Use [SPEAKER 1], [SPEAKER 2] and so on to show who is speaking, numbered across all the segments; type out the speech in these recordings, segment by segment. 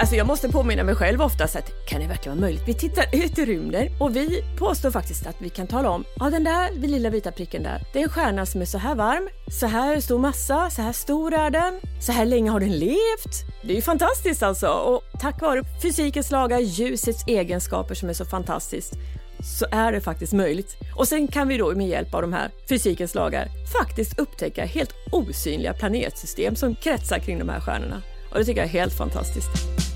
[SPEAKER 1] Alltså jag måste påminna mig själv oftast att kan det verkligen vara möjligt? Vi tittar ut i rymden och vi påstår faktiskt att vi kan tala om, ja den där lilla vita pricken där, det är en stjärna som är så här varm, så här stor massa, så här stor är den, så här länge har den levt. Det är ju fantastiskt alltså och tack vare fysikens lagar, ljusets egenskaper som är så fantastiskt så är det faktiskt möjligt. Och sen kan vi då med hjälp av de här fysikens lagar faktiskt upptäcka helt osynliga planetsystem som kretsar kring de här stjärnorna. Och det tycker jag är helt fantastiskt.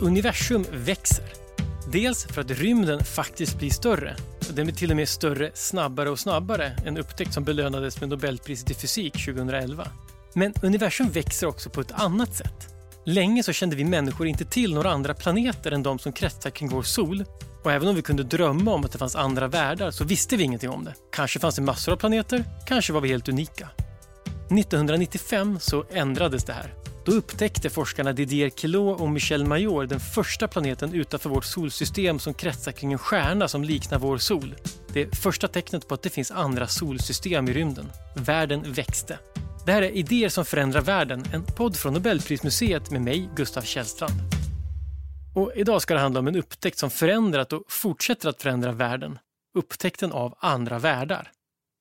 [SPEAKER 2] Universum växer. Dels för att rymden faktiskt blir större. Den blir till och med större snabbare och snabbare, en upptäckt som belönades med Nobelpriset i fysik 2011. Men universum växer också på ett annat sätt. Länge så kände vi människor inte till några andra planeter än de som kretsar kring vår sol. Och även om vi kunde drömma om att det fanns andra världar så visste vi ingenting om det. Kanske fanns det massor av planeter, kanske var vi helt unika. 1995 så ändrades det här. Då upptäckte forskarna Didier Queloz och Michel Mayor den första planeten utanför vårt solsystem som kretsar kring en stjärna som liknar vår sol. Det är första tecknet på att det finns andra solsystem i rymden. Världen växte. Det här är Idéer som förändrar världen, en podd från Nobelprismuseet med mig, Gustav Källstrand. Och idag ska det handla om en upptäckt som förändrat och fortsätter att förändra världen. Upptäckten av andra världar.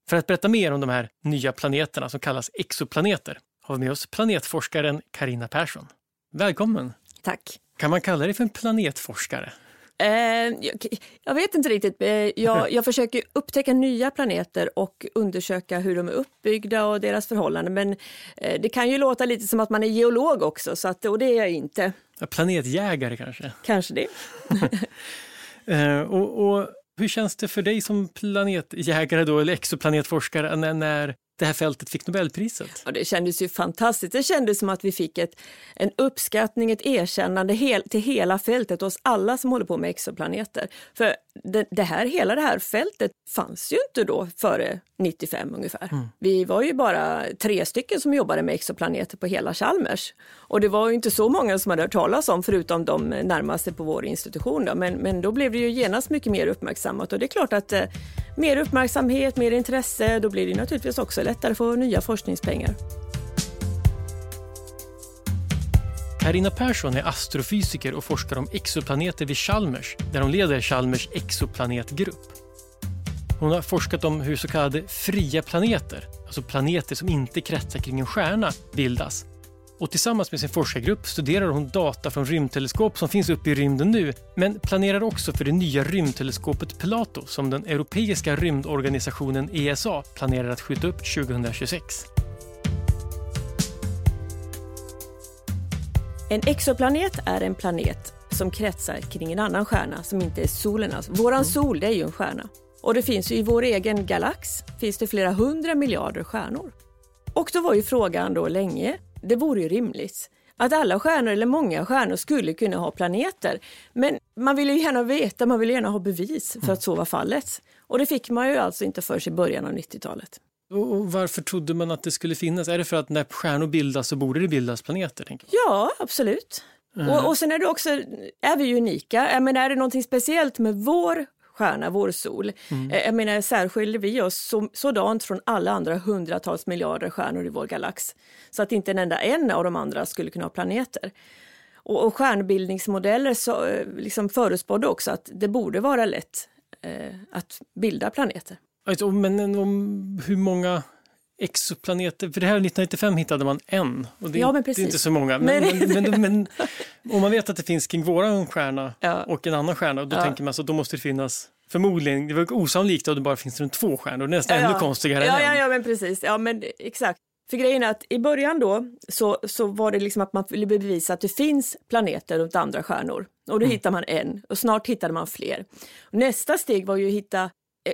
[SPEAKER 2] För att berätta mer om de här nya planeterna som kallas exoplaneter har vi med oss planetforskaren Karina Persson. Välkommen!
[SPEAKER 1] Tack!
[SPEAKER 2] Kan man kalla dig för en planetforskare?
[SPEAKER 1] Eh, jag, jag, vet inte riktigt. Eh, jag, jag, försöker upptäcka nya planeter och undersöka hur de är uppbyggda och deras förhållanden. Men eh, det kan ju låta lite som att man är geolog också, så att, och det är jag inte.
[SPEAKER 2] Planetjägare kanske?
[SPEAKER 1] Kanske det.
[SPEAKER 2] Och, och, hur känns det för dig som planetjägare då, eller exoplanetforskare när, när det här fältet fick Nobelpriset?
[SPEAKER 1] Ja, det kändes ju fantastiskt. Det kändes som att vi fick ett, en uppskattning, ett erkännande hel, till hela fältet, oss alla som håller på med exoplaneter. För det, det, här, hela det här fältet fanns ju inte då före 95 ungefär. Mm. Vi var ju bara tre stycken som jobbade med exoplaneter på hela Chalmers. Och det var ju inte så många som hade hört talas om förutom de närmaste på vår institution. Då. Men, men då blev det ju genast mycket mer uppmärksammat och det är klart att eh, mer uppmärksamhet, mer intresse, då blir det naturligtvis också lättare få nya forskningspengar.
[SPEAKER 2] Karina Persson är astrofysiker och forskar om exoplaneter vid Chalmers, där hon leder Chalmers exoplanetgrupp. Hon har forskat om hur så kallade fria planeter, alltså planeter som inte kretsar kring en stjärna, bildas. Och tillsammans med sin forskargrupp studerar hon data från rymdteleskop som finns uppe i rymden nu, men planerar också för det nya rymdteleskopet Plato som den europeiska rymdorganisationen ESA planerar att skjuta upp 2026.
[SPEAKER 1] En exoplanet är en planet som kretsar kring en annan stjärna som inte är solen. Alltså. Våran mm. sol det är ju en stjärna. Och det finns ju i vår egen galax finns det flera hundra miljarder stjärnor. Och då var ju frågan då länge, det vore ju rimligt att alla stjärnor eller många stjärnor skulle kunna ha planeter. Men man vill ju gärna veta, man vill gärna ha bevis för att så var fallet. Och det fick man ju alltså inte för sig i början av 90-talet.
[SPEAKER 2] Och varför trodde man att det skulle finnas? Är det för att när stjärnor bildas så borde det bildas planeter?
[SPEAKER 1] Ja, absolut. Mm. Och, och sen är det också, är vi unika. Jag menar, är det någonting speciellt med vår stjärna, vår sol. Mm. Eh, jag menar, särskiljer vi oss så, sådant från alla andra hundratals miljarder stjärnor i vår galax. Så att inte en enda en av de andra skulle kunna ha planeter. Och, och stjärnbildningsmodeller så, eh, liksom förutspådde också att det borde vara lätt eh, att bilda planeter.
[SPEAKER 2] Alltså, men hur många exoplaneter, för det här 1995 hittade man en och det, ja, det är inte så många. Men, Nej, men, men, men, om man vet att det finns kring våran stjärna ja. och en annan stjärna, då ja. tänker man så då måste det finnas Förmodligen, det var osannolikt att det bara finns runt två stjärnor, nästan ja, ännu konstigare
[SPEAKER 1] ja,
[SPEAKER 2] än
[SPEAKER 1] ja, ja, men precis. Ja, men exakt. För grejen är att i början då så, så var det liksom att man ville bevisa att det finns planeter runt andra stjärnor. Och då mm. hittar man en och snart hittade man fler. Nästa steg var ju att hitta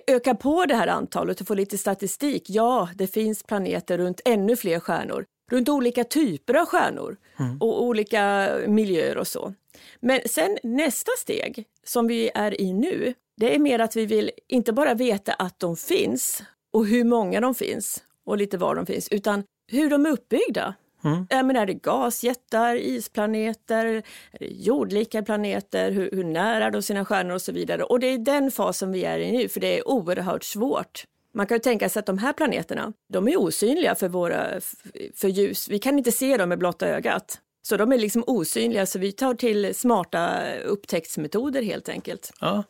[SPEAKER 1] öka på det här antalet och få lite statistik. Ja, det finns planeter runt ännu fler stjärnor, runt olika typer av stjärnor mm. och olika miljöer och så. Men sen nästa steg som vi är i nu, det är mer att vi vill inte bara veta att de finns och hur många de finns och lite var de finns, utan hur de är uppbyggda. Mm. Men är det gasjättar, isplaneter, jordlika planeter, hur, hur nära de sina stjärnor och så vidare. Och det är den fasen vi är i nu, för det är oerhört svårt Man kan ju tänka sig att de här planeterna, de är osynliga för, våra, för ljus. Vi kan inte se dem med blotta ögat. Så de är liksom osynliga, så vi tar till smarta upptäcktsmetoder helt enkelt.
[SPEAKER 2] Ja.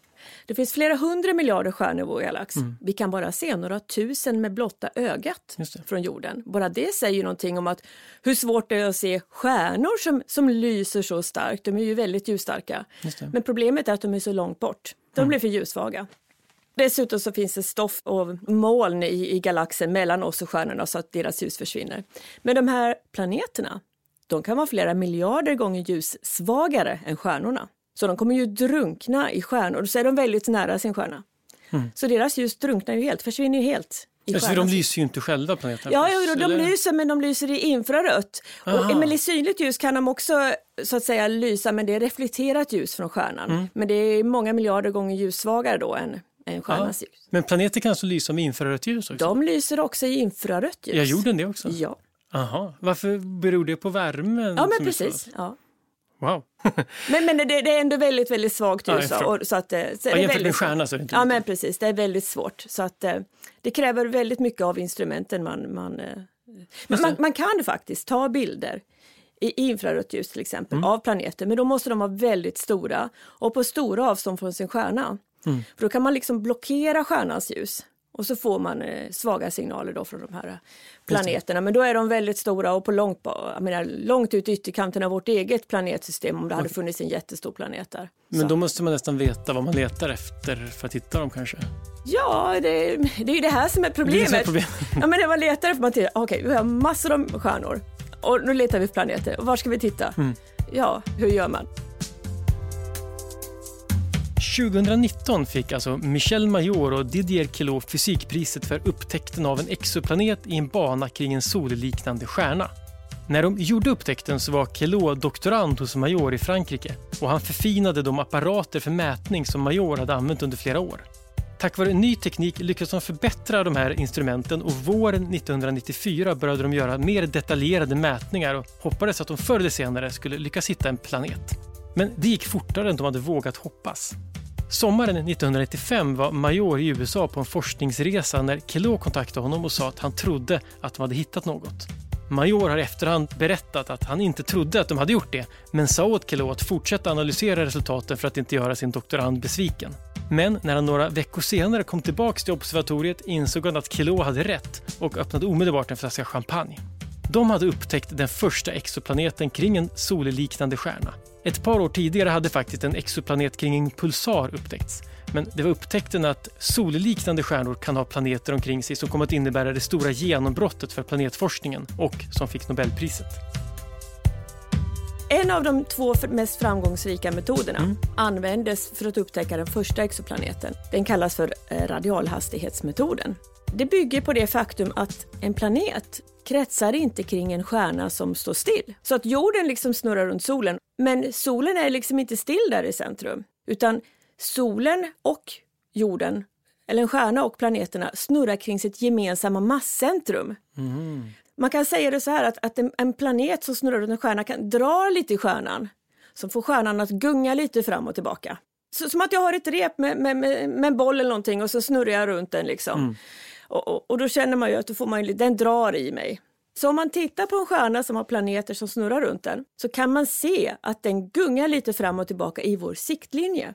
[SPEAKER 1] Det finns flera hundra miljarder stjärnor i vår galax.
[SPEAKER 2] Mm.
[SPEAKER 1] Vi kan bara se några tusen med blotta ögat från jorden. Bara det säger någonting om att hur svårt det är att se stjärnor som, som lyser så starkt. De är ju väldigt ljusstarka. Men problemet är att de är så långt bort. De
[SPEAKER 2] Mm.
[SPEAKER 1] blir för ljussvaga. Dessutom så finns det stoff och moln i, i galaxen mellan oss och stjärnorna så att deras ljus försvinner. Men de här planeterna, de kan vara flera miljarder gånger ljussvagare än stjärnorna. Så de kommer ju drunkna i stjärnor, så är de väldigt nära sin stjärna. Så deras ljus drunknar ju helt, försvinner ju helt. I
[SPEAKER 2] Alltså, de lyser ju inte själva planeterna.
[SPEAKER 1] Ja, ja de,
[SPEAKER 2] eller?
[SPEAKER 1] lyser men de lyser i infrarött.
[SPEAKER 2] Aha.
[SPEAKER 1] Och, men i synligt ljus kan de också så att säga lysa men det är reflekterat ljus från stjärnan.
[SPEAKER 2] Mm.
[SPEAKER 1] Men det är många miljarder gånger ljussvagare då än, än stjärnans ljus.
[SPEAKER 2] Men planeter kan alltså lysa med infrarött ljus också?
[SPEAKER 1] De lyser också i infrarött ljus.
[SPEAKER 2] Ja, jorden det också?
[SPEAKER 1] Ja,
[SPEAKER 2] Aha. Varför beror det på värmen?
[SPEAKER 1] ja men precis. Ja.
[SPEAKER 2] Wow.
[SPEAKER 1] Men, men det, det är ändå väldigt, väldigt svagt ljus.
[SPEAKER 2] jag
[SPEAKER 1] och, så att, det- så
[SPEAKER 2] Ja,
[SPEAKER 1] det är
[SPEAKER 2] jämfört med stjärna så är det inte
[SPEAKER 1] Ja, men precis. Det är väldigt svårt. Så att eh, det kräver väldigt mycket av instrumenten man... man eh, men man, man kan faktiskt ta bilder i infrarött ljus till exempel
[SPEAKER 2] Mm.
[SPEAKER 1] av planeter, men då måste de vara väldigt stora och på stora avstånd från sin stjärna.
[SPEAKER 2] Mm.
[SPEAKER 1] För då kan man liksom blockera stjärnans ljus och så får man eh, svaga signaler då från de här eh, planeterna. Men då är de väldigt stora och på långt, ba- jag menar, långt ut i ytterkanten av vårt eget planetsystem om det hade funnits en jättestor planet där.
[SPEAKER 2] Men
[SPEAKER 1] Så.
[SPEAKER 2] då måste man nästan veta vad man letar efter för att hitta dem kanske.
[SPEAKER 1] Ja, det, det är ju det här som är problemet.
[SPEAKER 2] det är problemet.
[SPEAKER 1] Ja, men när man letar efter man tittar, okej, vi har massor av stjärnor och nu letar vi efter planeter. Och var ska vi titta?
[SPEAKER 2] Mm.
[SPEAKER 1] Ja, hur gör man?
[SPEAKER 2] 2019 fick alltså Michel Major och Didier Queloz fysikpriset för upptäckten av en exoplanet i en bana kring en solliknande stjärna. När de gjorde upptäckten så var Queloz doktorand hos Major i Frankrike och han förfinade de apparater för mätning som Major hade använt under flera år. Tack vare ny teknik lyckades de förbättra de här instrumenten och våren 1994 började de göra mer detaljerade mätningar och hoppades att de förr eller senare skulle lyckas hitta en planet. Men det gick fortare än de hade vågat hoppas. Sommaren 1995 var Major i USA på en forskningsresa när Kelo kontaktade honom och sa att han trodde att de hade hittat något. Major har i efterhand berättat att han inte trodde att de hade gjort det, men sa åt Kelo att fortsätta analysera resultaten för att inte göra sin doktorand besviken. Men när han några veckor senare kom tillbaka till observatoriet insåg han att Kelo hade rätt och öppnade omedelbart en flaska champagne. De hade upptäckt den första exoplaneten kring en solliknande stjärna. Ett par år tidigare hade faktiskt en exoplanet kring en pulsar upptäckts. Men det var upptäckten att solliknande stjärnor kan ha planeter omkring sig som kom att innebära det stora genombrottet för planetforskningen och som fick Nobelpriset.
[SPEAKER 1] En av de två mest framgångsrika metoderna
[SPEAKER 2] Mm.
[SPEAKER 1] användes för att upptäcka den första exoplaneten. Den kallas för eh, radialhastighetsmetoden. Det bygger på det faktum att en planet kretsar inte kring en stjärna som står still. Så att jorden liksom snurrar runt solen, men solen är liksom inte still där i centrum. Utan solen och jorden, eller en stjärna och planeterna, snurrar kring sitt gemensamma masscentrum. Man kan säga det så här att, att en, en planet som snurrar runt en stjärna kan dra lite i stjärnan som får stjärnan att gunga lite fram och tillbaka. Så, som att jag har ett rep med, med, med, med en boll eller någonting och så snurrar jag runt den liksom. Och, och, och då känner man ju att då får man, den drar i mig. Så om man tittar på en stjärna som har planeter som snurrar runt den så kan man se att den gungar lite fram och tillbaka i vår siktlinje.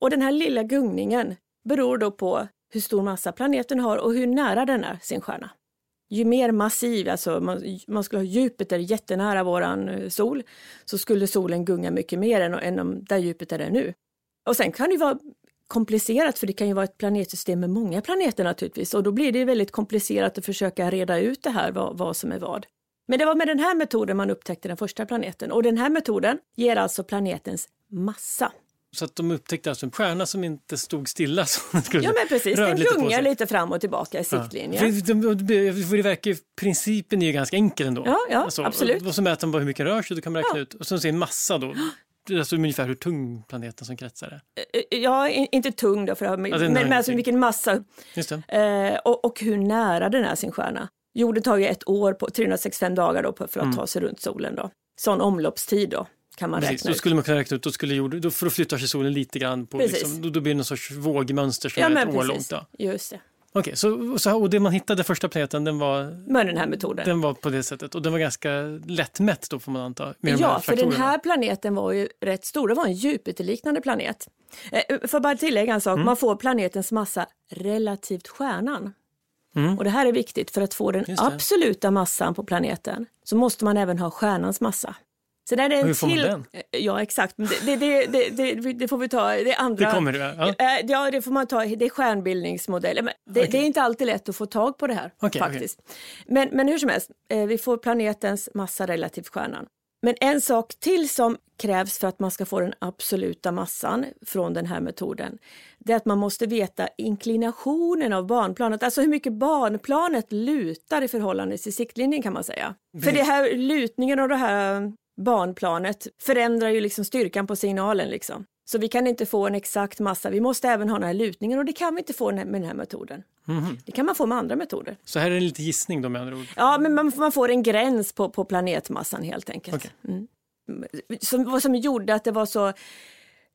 [SPEAKER 1] Och den här lilla gungningen beror då på hur stor massa planeten har och hur nära den är sin stjärna. Ju mer massiv, alltså man, man skulle ha Jupiter jättenära våran eh, sol, så skulle solen gunga mycket mer än, än om där Jupiter är nu. Och sen kan det ju vara komplicerat för det kan ju vara ett planetsystem med många planeter naturligtvis och då blir det väldigt komplicerat att försöka reda ut det här vad, vad som är vad. Men det var med den här metoden man upptäckte den första planeten och den här metoden ger alltså planetens massa.
[SPEAKER 2] Så att de upptäckte alltså en stjärna som inte stod stilla som skulle.
[SPEAKER 1] Ja men precis, den gungar lite fram och tillbaka i
[SPEAKER 2] Ja.
[SPEAKER 1] siktlinjen.
[SPEAKER 2] De, för det verkar, principen är ju ganska enkel ändå.
[SPEAKER 1] Ja, ja,
[SPEAKER 2] Alltså,
[SPEAKER 1] absolut.
[SPEAKER 2] Och så mäter man bara hur mycket den rör sig, då kan man räkna
[SPEAKER 1] Ja.
[SPEAKER 2] ut. Och så ser en massa då. Alltså ungefär hur tung planeten som kretsar är.
[SPEAKER 1] Eh, Ja, in- inte tung då, för, att ha- men,
[SPEAKER 2] Ja, den har
[SPEAKER 1] men alltså vilken massa
[SPEAKER 2] det.
[SPEAKER 1] eh, och, och hur nära den är sin stjärna. Jorden tar ju ett år på 365 dagar då för att
[SPEAKER 2] Mm.
[SPEAKER 1] ta sig runt solen då. Sån omloppstid då kan man
[SPEAKER 2] Precis,
[SPEAKER 1] räkna
[SPEAKER 2] då
[SPEAKER 1] ut.
[SPEAKER 2] skulle man kunna räkna ut, då skulle jorden, då, för då flyttar sig solen lite grann, på, liksom, då, då blir det någon sorts vågmönster som
[SPEAKER 1] Ja
[SPEAKER 2] är
[SPEAKER 1] men
[SPEAKER 2] ett år långt. Ja.
[SPEAKER 1] just det.
[SPEAKER 2] Okej, så, så, och det man hittade första planeten den var,
[SPEAKER 1] med den här metoden.
[SPEAKER 2] den var på det sättet och den var ganska lättmätt då får man anta?
[SPEAKER 1] Ja, för den här planeten var ju rätt stor. Det var en Jupiterliknande planet. Eh, För bara tillägga en sak,
[SPEAKER 2] Mm.
[SPEAKER 1] man får planetens massa relativt stjärnan.
[SPEAKER 2] Mm.
[SPEAKER 1] Och det här är viktigt, för att få den absoluta massan på planeten så måste man även ha stjärnans massa. Så där är det en
[SPEAKER 2] Och hur får man
[SPEAKER 1] till...
[SPEAKER 2] den?
[SPEAKER 1] Ja, exakt. Det, det, det, det, får vi ta. Det andra...
[SPEAKER 2] Det kommer ja.
[SPEAKER 1] Eh, Ja, det får man ta. Det är stjärnbildningsmodeller. Men det,
[SPEAKER 2] Okej.
[SPEAKER 1] det är inte alltid lätt att få tag på det här
[SPEAKER 2] Okej,
[SPEAKER 1] faktiskt. Men, men hur som helst, eh, vi får planetens massa relativt stjärnan. Men en sak till som krävs för att man ska få den absoluta massan från den här metoden, det är att man måste veta inklinationen av banplanet, alltså hur mycket banplanet lutar i förhållande till siktlinjen kan man säga. För det här lutningen av det här banplanet förändrar ju liksom styrkan på signalen liksom. Så vi kan inte få en exakt massa, vi måste även ha den här lutningen och det kan vi inte få med den här metoden.
[SPEAKER 2] Mhm.
[SPEAKER 1] Det kan man få med andra metoder.
[SPEAKER 2] Så här är det lite gissning då med andra ord?
[SPEAKER 1] Ja, men man, man får en gräns på, på planetmassan helt enkelt.
[SPEAKER 2] Okej.
[SPEAKER 1] Mm. Som, vad som gjorde att det var så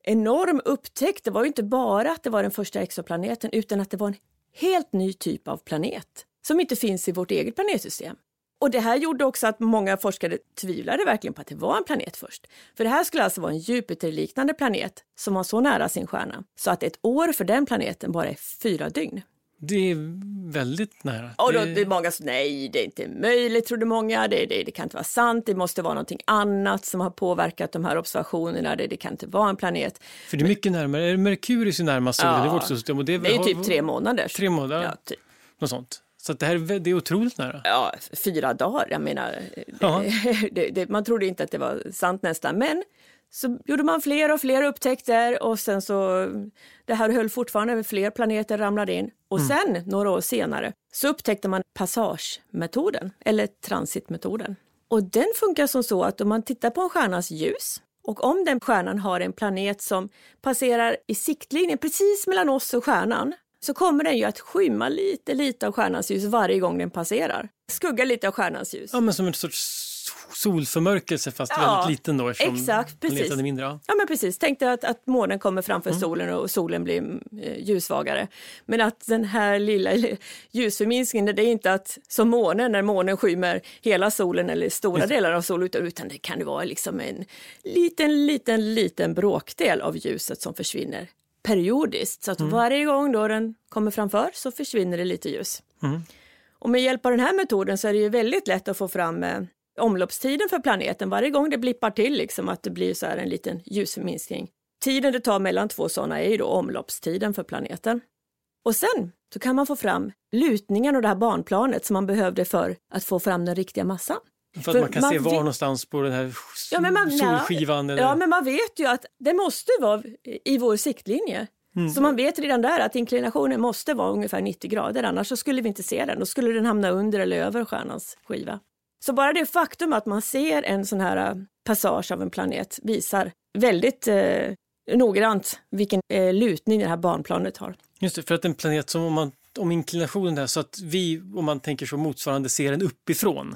[SPEAKER 1] enorm upptäckt, det var ju inte bara att det var den första exoplaneten utan att det var en helt ny typ av planet som inte finns i vårt eget planetsystem. Och det här gjorde också att många forskare tvivlade verkligen på att det var en planet först. För det här skulle alltså vara en Jupiterliknande planet som var så nära sin stjärna så att ett år för den planeten bara är fyra dygn.
[SPEAKER 2] Det är väldigt nära.
[SPEAKER 1] Och då,
[SPEAKER 2] Det-
[SPEAKER 1] är många som, nej det är inte möjligt trodde många, det, det, det kan inte vara sant, det måste vara någonting annat som har påverkat de här observationerna, det, det kan inte vara en planet.
[SPEAKER 2] För det är mycket närmare. Är Merkurius är närmast solen
[SPEAKER 1] Ja.
[SPEAKER 2] i vårt solsystem? Och det är,
[SPEAKER 1] Det är typ tre månader.
[SPEAKER 2] Tre månader,
[SPEAKER 1] Ja, typ.
[SPEAKER 2] något sånt. Så det här det är otroligt nära.
[SPEAKER 1] ja, fyra dagar, jag menar, det, det, man trodde inte att det var sant nästan, men så gjorde man fler och fler upptäckter och sen så, det här höll fortfarande, fler planeter ramlade in. Och sen, några år senare, så upptäckte man passagemetoden, eller transitmetoden. Och den funkar som så att om man tittar på en stjärnas ljus och om den stjärnan har en planet som passerar i siktlinjen precis mellan oss och stjärnan så kommer den ju att skymma lite, lite av stjärnans ljus varje gång den passerar. Skugga lite av stjärnans ljus.
[SPEAKER 2] Ja, men som en sorts solförmörkelse fast
[SPEAKER 1] Ja,
[SPEAKER 2] väldigt liten då eftersom
[SPEAKER 1] exakt, precis.
[SPEAKER 2] planeten är mindre. Ja.
[SPEAKER 1] Ja men precis, tänk dig att, att månen kommer framför solen och solen blir eh, ljussvagare. Men att den här lilla ljusförminskningen, det är inte att som månen när månen skymmer hela solen eller stora delar av solen utan det kan vara liksom en liten, liten, liten bråkdel av ljuset som försvinner periodiskt. Så att varje gång då den kommer framför så försvinner det lite ljus. Och med hjälp av den här metoden så är det ju väldigt lätt att få fram eh, omloppstiden för planeten. Varje gång det blippar till liksom att det blir så här en liten ljusminskning. Tiden det tar mellan två sådana är ju då omloppstiden för planeten. Och sen så kan man få fram lutningen och det här banplanet som man behövde för att få fram den riktiga massan.
[SPEAKER 2] För att
[SPEAKER 1] För
[SPEAKER 2] man kan
[SPEAKER 1] man
[SPEAKER 2] se var
[SPEAKER 1] vet-
[SPEAKER 2] någonstans på den här
[SPEAKER 1] Ja, men man-
[SPEAKER 2] solskivan. Eller...
[SPEAKER 1] Ja, men man vet ju att det måste vara i vår siktlinje. Så man vet redan där att inklinationen måste vara ungefär 90 grader, annars så skulle vi inte se den. Då skulle den hamna under eller över stjärnans skiva. Så bara det faktum att man ser en sån här eh, passage av en planet visar väldigt eh, noggrant vilken eh, lutning det här banplanet har.
[SPEAKER 2] Just det, för att en planet som om, man, om inklinationen är så att vi, om man tänker så motsvarande, ser den uppifrån.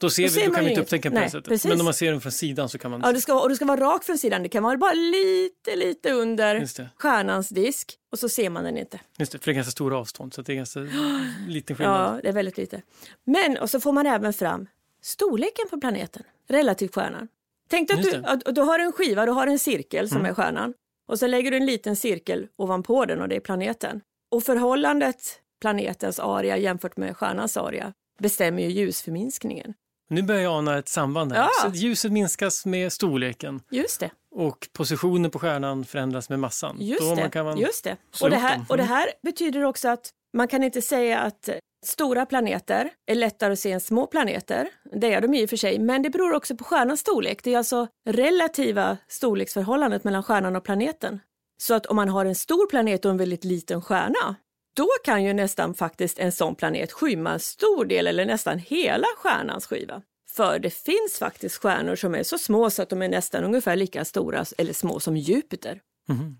[SPEAKER 2] Då, ser
[SPEAKER 1] då
[SPEAKER 2] vi, då
[SPEAKER 1] man
[SPEAKER 2] kan vi inte upptäcka
[SPEAKER 1] Nej,
[SPEAKER 2] sättet.
[SPEAKER 1] precis.
[SPEAKER 2] Men om man ser den från sidan så kan man...
[SPEAKER 1] Ja, det ska, och det ska vara rakt från sidan, det kan vara bara lite, lite under stjärnans disk och så ser man den inte.
[SPEAKER 2] Just det, för det är ganska stora avstånd så det är ganska liten skillnad.
[SPEAKER 1] Ja, det är väldigt lite. Men, och så får man även fram storleken på planeten relativt stjärnan. Tänk att du, att, du har en skiva, du har en cirkel som
[SPEAKER 2] Mm.
[SPEAKER 1] är stjärnan och så lägger du en liten cirkel ovanpå den och det är planeten. Och förhållandet planetens area jämfört med stjärnans area bestämmer ju ljusförminskningen.
[SPEAKER 2] Nu börjar jag ana ett samband här.
[SPEAKER 1] Ja.
[SPEAKER 2] Ljuset minskas med storleken
[SPEAKER 1] Just det.
[SPEAKER 2] och positionen på stjärnan förändras med massan.
[SPEAKER 1] Just
[SPEAKER 2] Då
[SPEAKER 1] det.
[SPEAKER 2] Kan man...
[SPEAKER 1] Just det. Och, det här, och det
[SPEAKER 2] Mm.
[SPEAKER 1] här betyder också att man kan inte säga att stora planeter är lättare att se än små planeter. Det är de i och för sig, men det beror också på stjärnans storlek. Det är alltså relativa storleksförhållandet mellan stjärnan och planeten. Så att om man har en stor planet och en väldigt liten stjärna, då kan ju nästan faktiskt en sån planet skymma en stor del eller nästan hela stjärnans skiva. För det finns faktiskt stjärnor som är så små så att de är nästan ungefär lika stora eller små som Jupiter.
[SPEAKER 2] Mhm.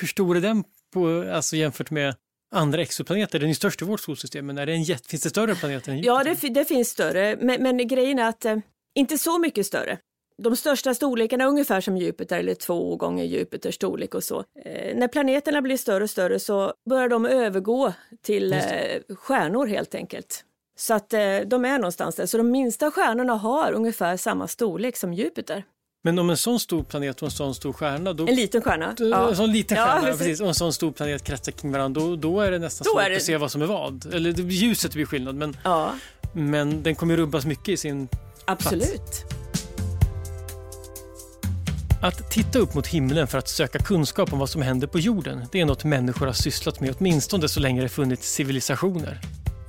[SPEAKER 2] Hur stor är den på, alltså jämfört med andra exoplaneter? Den är störst i vårt solsystem, men är det en jet, finns det större planeter än Jupiter?
[SPEAKER 1] Ja, det, det finns större, men, men grejen är att eh, inte så mycket större. De största storlekarna ungefär som Jupiter eller två gånger Jupiters storlek och så. Eh, när planeterna blir större och större så börjar de övergå till eh, stjärnor helt enkelt. Så att eh, de är någonstans där. Så de minsta stjärnorna har ungefär samma storlek som Jupiter.
[SPEAKER 2] Men om en sån stor planet och en sån stor stjärna... Då,
[SPEAKER 1] en liten stjärna.
[SPEAKER 2] Ja. En sån liten stjärna, ja, precis. Och en sån stor planet kretsar kring varandra. Då, då är det nästan då svårt det... att se vad som är vad. Eller ljuset blir skillnad, men, ja. men den kommer rubbas mycket i sin
[SPEAKER 1] Absolut.
[SPEAKER 2] Plats. Att titta upp mot himlen för att söka kunskap om vad som händer på jorden, det är något människor har sysslat med åtminstone så länge det funnits civilisationer.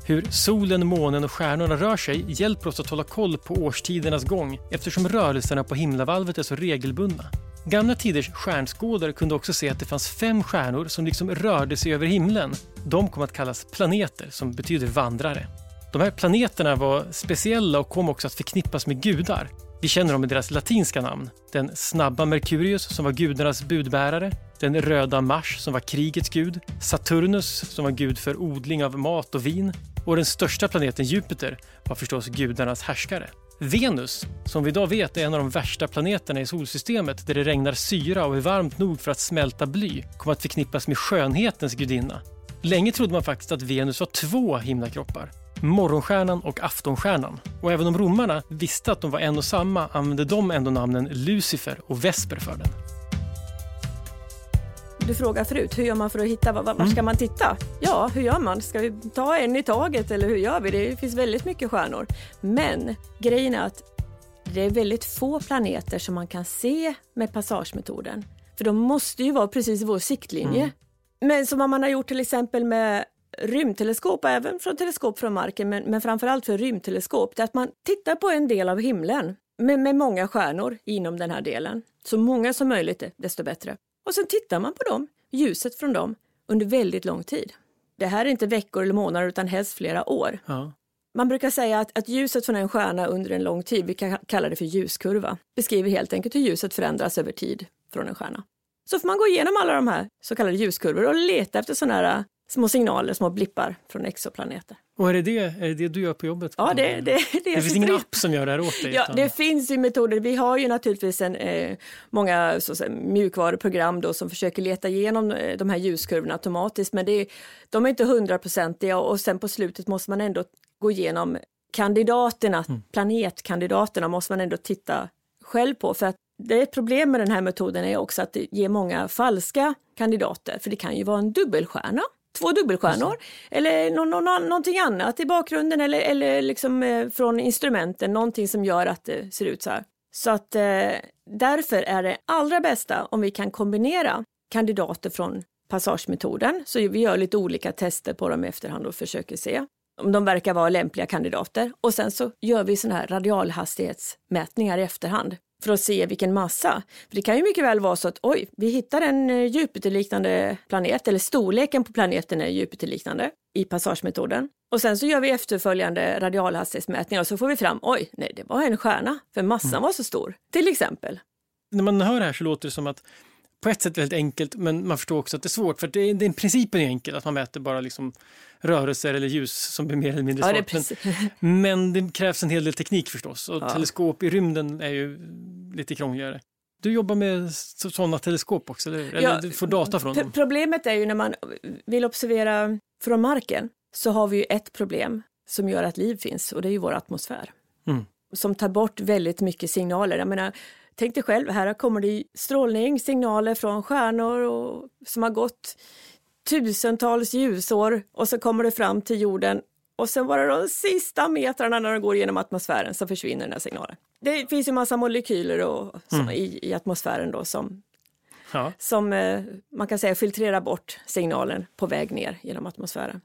[SPEAKER 2] Hur solen, månen och stjärnorna rör sig hjälper oss att hålla koll på årstidernas gång eftersom rörelserna på himlavalvet är så regelbundna. Gamla tiders stjärnskådare kunde också se att det fanns fem stjärnor som liksom rörde sig över himlen. De kom att kallas planeter, som betyder vandrare. De här planeterna var speciella och kom också att förknippas med gudar. Vi känner dem med deras latinska namn. Den snabba Merkurius som var gudarnas budbärare, den röda Mars som var krigets gud, Saturnus som var gud för odling av mat och vin och den största planeten Jupiter var förstås gudarnas härskare. Venus, som vi idag vet är en av de värsta planeterna i solsystemet där det regnar syra och är varmt nog för att smälta bly, kom att förknippas med skönhetens gudinna. Länge trodde man faktiskt att Venus var två himlakroppar. Morgonstjärnan och Aftonstjärnan. Och även om romarna visste att de var en och samma använde de ändå namnen Lucifer och Vesper för den.
[SPEAKER 1] Du frågade förut, hur gör man för att hitta, var, var ska mm. man titta? Ja, hur gör man? Ska vi ta en i taget eller hur gör vi? Det finns väldigt mycket stjärnor. Men grejen är att det är väldigt få planeter som man kan se med passagemetoden. För de måste ju vara precis i vår siktlinje. Mm. Men som man har gjort till exempel med rymdteleskop, även från teleskop från marken, men, men framförallt för rymdteleskop, det är att man tittar på en del av himlen med, med många stjärnor inom den här delen. Så många som möjligt, desto bättre. Och sen tittar man på dem, ljuset från dem, under väldigt lång tid. Det här är inte veckor eller månader utan helst flera år. Ja. Man brukar säga att, att, ljuset från en stjärna under en lång tid, vi kan kalla det för ljuskurva, beskriver helt enkelt hur ljuset förändras över tid från en stjärna. Så får man gå igenom alla de här så kallade ljuskurvor och leta efter sådana här små signaler, små blippar från exoplaneter.
[SPEAKER 2] Och är det det, är det, det du gör på jobbet?
[SPEAKER 1] Ja, det, det, det,
[SPEAKER 2] det finns ingen app som gör det här åt dig?
[SPEAKER 1] Ja, utan... det finns ju metoder. Vi har ju naturligtvis en, eh, många så, så, mjukvaruprogram då, som försöker leta igenom eh, de här ljuskurvorna automatiskt, men det, de är inte hundraprocentiga och sen på slutet måste man ändå gå igenom kandidaterna, mm. planetkandidaterna måste man ändå titta själv på för att det är ett problem med den här metoden är också att det ger många falska kandidater, för det kan ju vara en dubbelstjärna två dubbelstjärnor eller någon, någon, någonting annat i bakgrunden eller, eller liksom eh, från instrumenten, någonting som gör att det ser ut så här. Så att eh, därför är det allra bästa om vi kan kombinera kandidater från passagemetoden. Så vi gör lite olika tester på dem i efterhand och försöker se om de verkar vara lämpliga kandidater. Och sen så gör vi sådana här radialhastighetsmätningar i efterhand för att se vilken massa. För det kan ju mycket väl vara så att oj, vi hittar en eh, Jupiterliknande planet eller storleken på planeten är Jupiterliknande i passagemetoden. Och sen så gör vi efterföljande radialhastighetsmätningar och så får vi fram oj, nej, det var en stjärna för massan mm. var så stor, till exempel.
[SPEAKER 2] När man hör det här så låter det som att på ett sätt väldigt enkelt, men man förstår också att det är svårt. För det, det, principen är enkel, att man mäter bara liksom rörelser eller ljus som blir mer eller mindre
[SPEAKER 1] ja, svart.
[SPEAKER 2] Men, men, det krävs en hel del teknik förstås. Och ja. teleskop i rymden är ju lite krångligare. Du jobbar med sådana teleskop också, eller, ja, du får data från dem?
[SPEAKER 1] Problemet är ju när man vill observera från marken så har vi ju ett problem som gör att liv finns och det är ju vår atmosfär. Mm. Som tar bort väldigt mycket signaler. Jag menar, Tänk dig själv, här kommer det strålning, signaler från stjärnor och, som har gått tusentals ljusår och så kommer det fram till jorden och sen bara de sista metrarna när de går genom atmosfären så försvinner den här signalen. Det finns ju massa molekyler och, mm. i, i, atmosfären då som, ja. som eh, man kan säga filtrerar bort signalen på väg ner genom atmosfären.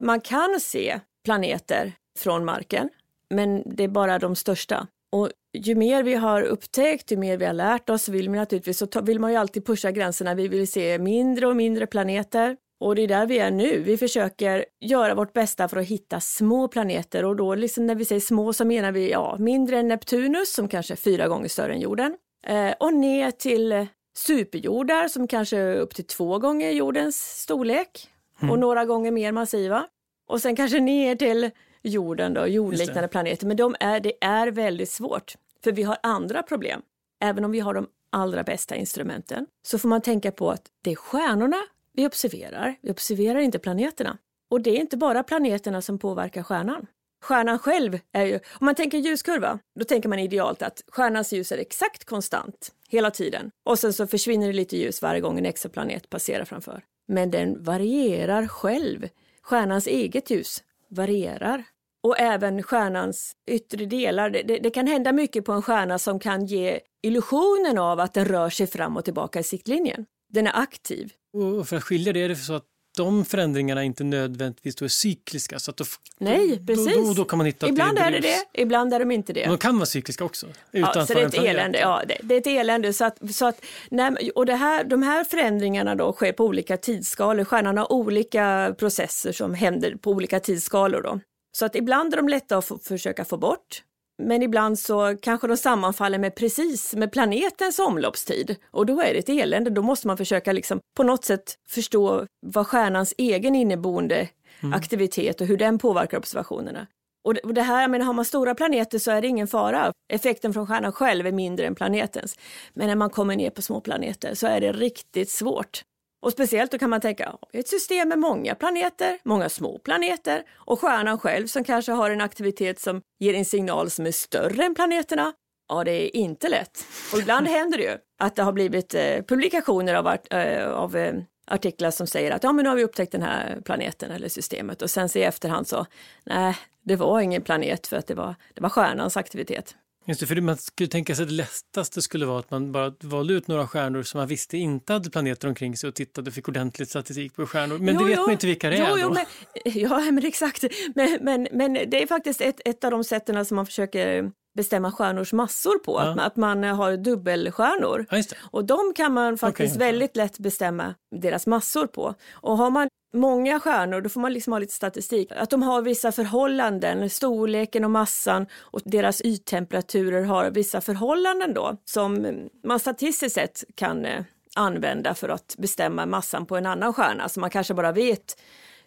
[SPEAKER 1] Man kan se planeter från marken, men det är bara de största. Och ju mer vi har upptäckt, ju mer vi har lärt oss, vill, vi naturligtvis, så vill man ju alltid pusha gränserna. Vi vill se mindre och mindre planeter. Och det är där vi är nu. Vi försöker göra vårt bästa för att hitta små planeter och då liksom när vi säger små så menar vi ja, mindre än Neptunus som kanske är fyra gånger större än jorden eh, och ner till superjordar som kanske är upp till två gånger jordens storlek mm. och några gånger mer massiva. Och sen kanske ner till jorden då, jordliknande planeter. Men de är, det är väldigt svårt. För vi har andra problem. Även om vi har de allra bästa instrumenten så får man tänka på att det är stjärnorna vi observerar. Vi observerar inte planeterna. Och det är inte bara planeterna som påverkar stjärnan. Stjärnan själv är ju, om man tänker ljuskurva, då tänker man idealt att stjärnans ljus är exakt konstant hela tiden och sen så försvinner det lite ljus varje gång en exoplanet passerar framför. Men den varierar själv. Stjärnans eget ljus varierar. Och även stjärnans yttre delar. Det, det, det, kan hända mycket på en stjärna som kan ge illusionen av att den rör sig fram och tillbaka i siktlinjen. Den är aktiv.
[SPEAKER 2] Och för att skilja det är det så att de förändringarna inte nödvändigtvis då är cykliska. Så att då,
[SPEAKER 1] Nej, precis.
[SPEAKER 2] Då, då, då kan man hitta
[SPEAKER 1] ibland
[SPEAKER 2] det
[SPEAKER 1] är, det det, ibland är de inte det.
[SPEAKER 2] Men de kan vara cykliska också.
[SPEAKER 1] Utan ja, så det är ett elände. Ja, det, det, är ett elände. Så att, så att, nej, och det här, de här förändringarna då sker på olika tidsskalor. Stjärnan har olika processer som händer på olika tidsskalor. Då. Så att ibland är de lätta att få, försöka få bort men ibland så kanske de sammanfaller med precis med planetens omloppstid och då är det ett elände. Då måste man försöka liksom på något sätt förstå vad stjärnans egen inneboende mm. aktivitet och hur den påverkar observationerna. Och det, här, men har man stora planeter så är det ingen fara. Effekten från stjärnan själv är mindre än planetens. Men när man kommer ner på små planeter så är det riktigt svårt. Och speciellt då kan man tänka ett system med många planeter, många små planeter och stjärnan själv som kanske har en aktivitet som ger en signal som är större än planeterna. Ja, det är inte lätt. Och ibland händer det ju att det har blivit eh, publikationer av, art, eh, av eh, artiklar som säger att ja, men nu har vi upptäckt den här planeten eller systemet och sen så i efterhand så nej, det var ingen planet för att det var, det var stjärnans aktivitet.
[SPEAKER 2] Just det, för man skulle tänka sig att det lättaste skulle vara att man bara valde ut några stjärnor som man visste inte hade planeter omkring sig och tittade och fick ordentlig statistik på stjärnor. Men jo, det vet jo, man inte vilka det jo, är
[SPEAKER 1] jo,
[SPEAKER 2] då.
[SPEAKER 1] Men, ja, men exakt. Men, men, men det är faktiskt ett, ett av de sätten som man försöker bestämma stjärnors massor på, ja. att, man, att man har dubbelstjärnor.
[SPEAKER 2] Ja,
[SPEAKER 1] och de kan man faktiskt okay, väldigt lätt bestämma deras massor på. Och har man många stjärnor, då får man liksom ha lite statistik, att de har vissa förhållanden, storleken och massan och deras yttemperaturer har vissa förhållanden då som man statistiskt sett kan eh, använda för att bestämma massan på en annan stjärna som man kanske bara vet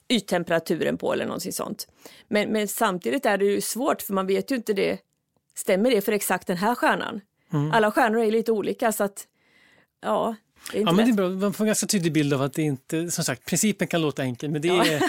[SPEAKER 1] yttemperaturen på eller någonting sånt. Men, men samtidigt är det ju svårt för man vet ju inte det stämmer det för exakt den här stjärnan? Mm. Alla stjärnor är lite olika så att ja,
[SPEAKER 2] ja, men
[SPEAKER 1] det är
[SPEAKER 2] bra. Man får en ganska tydlig bild av att det inte, som sagt, principen kan låta enkel men det är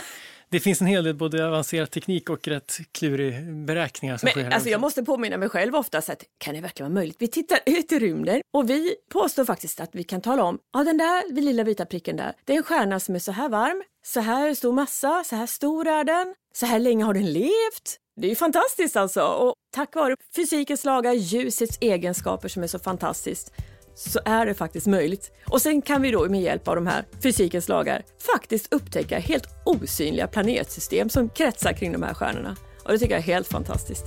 [SPEAKER 2] det finns en hel del både avancerad teknik och rätt klurig beräkningar som
[SPEAKER 1] Men, sker. Alltså jag måste påminna mig själv ofta så att kan det verkligen vara möjligt? Vi tittar ut i rymden och vi påstår faktiskt att vi kan tala om, ja den där lilla vita pricken där, det är en stjärna som är så här varm, så här stor massa, så här stor är den, så här länge har den levt, det är ju fantastiskt alltså och tack vare fysikens lagar, ljusets egenskaper som är så fantastiskt så är det faktiskt möjligt. Och sen kan vi då med hjälp av de här fysikens lagar faktiskt upptäcka helt osynliga planetsystem som kretsar kring de här stjärnorna. Och det tycker jag är helt fantastiskt.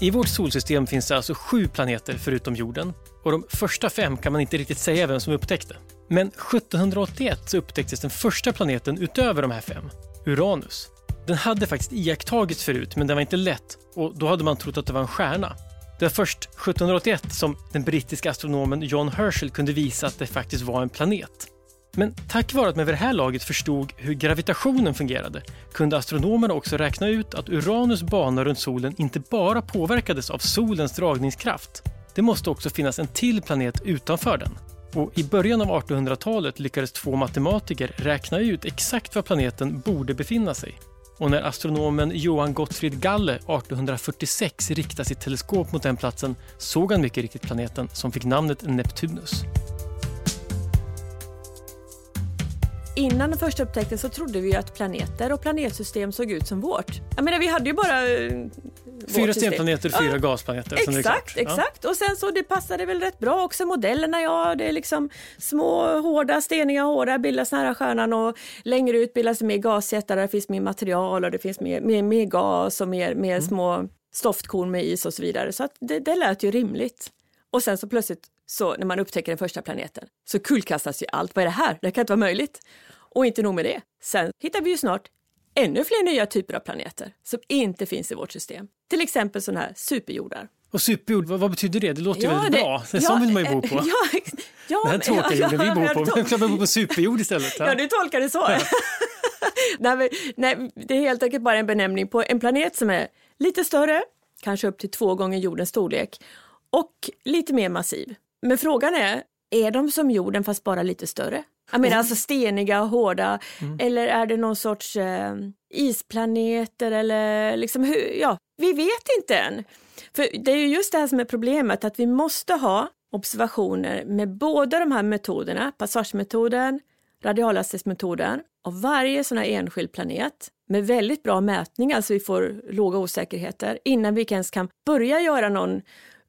[SPEAKER 2] I vårt solsystem finns det alltså sju planeter förutom jorden och de första fem kan man inte riktigt säga vem som upptäckte. Men 1781 så upptäcktes den första planeten utöver de här fem, Uranus. Den hade faktiskt iakttagits förut, men den var inte lätt och då hade man trott att det var en stjärna. Det var först 1781 som den brittiska astronomen John Herschel kunde visa att det faktiskt var en planet. Men tack vare att man vid det här laget förstod hur gravitationen fungerade kunde astronomerna också räkna ut att Uranus bana runt solen inte bara påverkades av solens dragningskraft. Det måste också finnas en till planet utanför den. Och I början av 1800-talet lyckades två matematiker räkna ut exakt var planeten borde befinna sig. Och när astronomen Johan Gottfried Galle 1846 riktade sitt teleskop mot den platsen såg han mycket riktigt planeten som fick namnet Neptunus.
[SPEAKER 1] Innan den första upptäckten så trodde vi att planeter och planetsystem såg ut som vårt. Jag menar, vi hade ju bara eh,
[SPEAKER 2] Fyra stenplaneter, fyra ja, gasplaneter.
[SPEAKER 1] Exakt, exakt. Ja. Och sen så det passade väl rätt bra också modellerna. Ja, det är liksom små hårda, steniga hårda bildas nära stjärnan och längre ut bildas mer gasjättar där det finns mer material och det finns mer, mer, mer gas och mer, mer mm. små stoftkorn med is och så vidare. Så att det, det lät ju rimligt. Och sen så plötsligt så när man upptäcker den första planeten så kullkastas ju allt. Vad är det här? Det kan inte vara möjligt. Och inte nog med det. Sen hittar vi ju snart ännu fler nya typer av planeter som inte finns i vårt system. Till exempel sådana här superjordar.
[SPEAKER 2] Och superjord, vad, vad, betyder det? Det låter ja, ju väldigt det, bra. Det, ja, vill man ju bo på. Ja, ja, Den här tråkiga jorden vi bor på, men man bor på superjord istället.
[SPEAKER 1] Ja, du tolkar det så. Ja. nej, nej, det är helt enkelt bara en benämning på en planet som är lite större, kanske upp till två gånger jordens storlek och lite mer massiv. Men frågan är, är de som jorden fast bara lite större? Jag menar alltså steniga och hårda mm. eller är det någon sorts eh, isplaneter eller liksom hur, ja, vi vet inte än. För det är ju just det här som är problemet, att vi måste ha observationer med båda de här metoderna, passagemetoden, radialhastighetsmetoden och varje sån här enskild planet med väldigt bra mätningar så vi får låga osäkerheter innan vi ens kan börja göra någon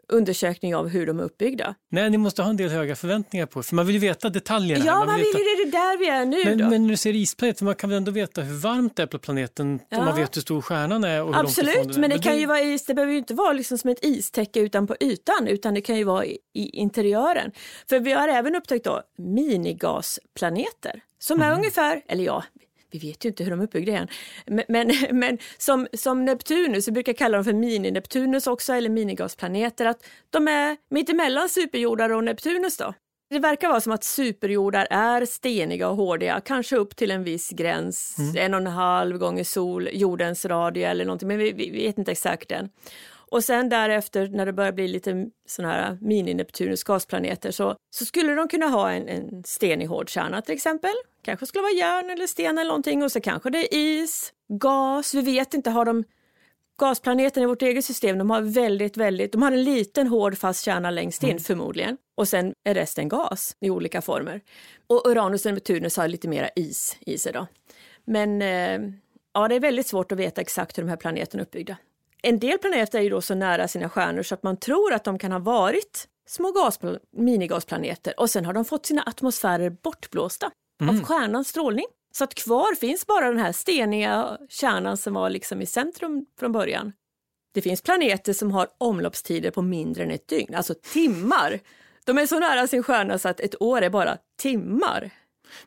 [SPEAKER 1] undersökning av hur de är uppbyggda.
[SPEAKER 2] Nej, ni måste ha en del höga förväntningar på för man vill ju veta detaljerna.
[SPEAKER 1] Ja,
[SPEAKER 2] man,
[SPEAKER 1] man vill,
[SPEAKER 2] veta...
[SPEAKER 1] det är det där vi är nu
[SPEAKER 2] men,
[SPEAKER 1] då.
[SPEAKER 2] Men när du ser isplanet, man kan väl ändå veta hur varmt det är på planeten ja. om man vet hur stor stjärnan är? Och hur
[SPEAKER 1] Absolut,
[SPEAKER 2] långt
[SPEAKER 1] men det men kan det... ju vara is, det behöver ju inte vara liksom som ett istäcke utan på ytan utan det kan ju vara i, i interiören. För vi har även upptäckt då minigasplaneter som är mm. ungefär, eller ja, vi vet ju inte hur de är uppbyggda än, men, men, men som, som Neptunus, vi brukar kalla dem för mini-Neptunus också, eller minigasplaneter, att de är mittemellan superjordar och Neptunus då. Det verkar vara som att superjordar är steniga och hårdiga, kanske upp till en viss gräns, mm. en och en halv gånger sol, jordens radie eller någonting, men vi, vi vet inte exakt än. Och sen därefter när det börjar bli lite sådana här mini-Neptunus gasplaneter så, så skulle de kunna ha en, en stenig hård kärna till exempel. Kanske skulle vara järn eller sten eller någonting och så kanske det är is, gas, vi vet inte, har de Gasplaneten i vårt eget system, de har väldigt, väldigt, de har en liten hård fast kärna längst in mm. förmodligen och sen är resten gas i olika former. Och Uranus och Neptunus har lite mera is i sig då. Men eh, ja, det är väldigt svårt att veta exakt hur de här planeterna är uppbyggda. En del planeter är ju då så nära sina stjärnor så att man tror att de kan ha varit små gaspl- minigasplaneter och sen har de fått sina atmosfärer bortblåsta mm. av stjärnans strålning. Så att kvar finns bara den här steniga kärnan som var liksom i centrum från början. Det finns planeter som har omloppstider på mindre än ett dygn, alltså timmar. De är så nära sin stjärna så att ett år är bara timmar.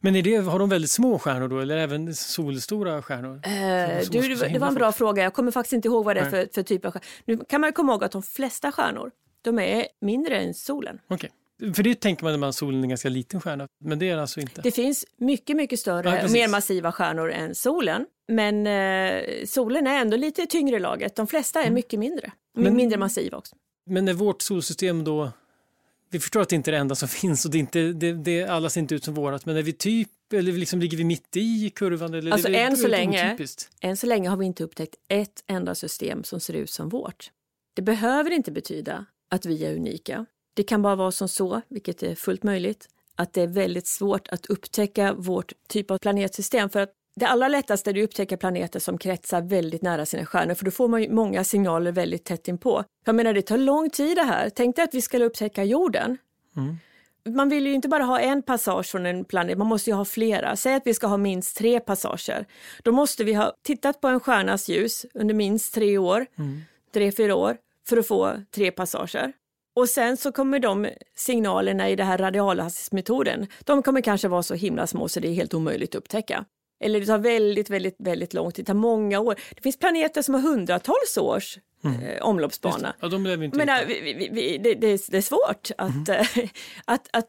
[SPEAKER 2] Men är det, har de väldigt små stjärnor då eller även solstora stjärnor?
[SPEAKER 1] Eh, du, det var en bra fråga. Jag kommer faktiskt inte ihåg vad det är för, för, typ av stjärnor. Nu kan man komma ihåg att de flesta stjärnor de är mindre än solen.
[SPEAKER 2] Okay. För det tänker man när man solen är en ganska liten stjärna, men det är alltså inte?
[SPEAKER 1] Det finns mycket, mycket större ja, och mer massiva stjärnor än solen. Men eh, solen är ändå lite tyngre laget. De flesta är mm. mycket mindre. Men, mindre massiva också.
[SPEAKER 2] Men är vårt solsystem då vi förstår att det inte är det enda som finns och det, inte, det, det alla ser inte ut som vårat, men är vi typ, eller liksom ligger vi mitt i kurvan? Eller
[SPEAKER 1] alltså
[SPEAKER 2] det,
[SPEAKER 1] än, så länge, än så länge har vi inte upptäckt ett enda system som ser ut som vårt. Det behöver inte betyda att vi är unika. Det kan bara vara som så, vilket är fullt möjligt, att det är väldigt svårt att upptäcka vårt typ av planetsystem för att det allra lättaste är att upptäcka planeter som kretsar väldigt nära sina stjärnor för då får man många signaler väldigt tätt inpå. Jag menar det tar lång tid det här. Tänk dig att vi skulle upptäcka jorden. Mm. Man vill ju inte bara ha en passage från en planet, man måste ju ha flera. Säg att vi ska ha minst tre passager. Då måste vi ha tittat på en stjärnas ljus under minst tre år, mm. tre, fyra år, för att få tre passager. Och sen så kommer de signalerna i det här radialhastighetsmetoden, de kommer kanske vara så himla små så det är helt omöjligt att upptäcka. Eller det tar väldigt, väldigt, väldigt lång tid, det tar många år. Det finns planeter som har hundratals års mm. eh, omloppsbana.
[SPEAKER 2] Ja, de lever inte
[SPEAKER 1] Men, vi, vi, vi, det, det, det, är svårt att, mm. äh, att, att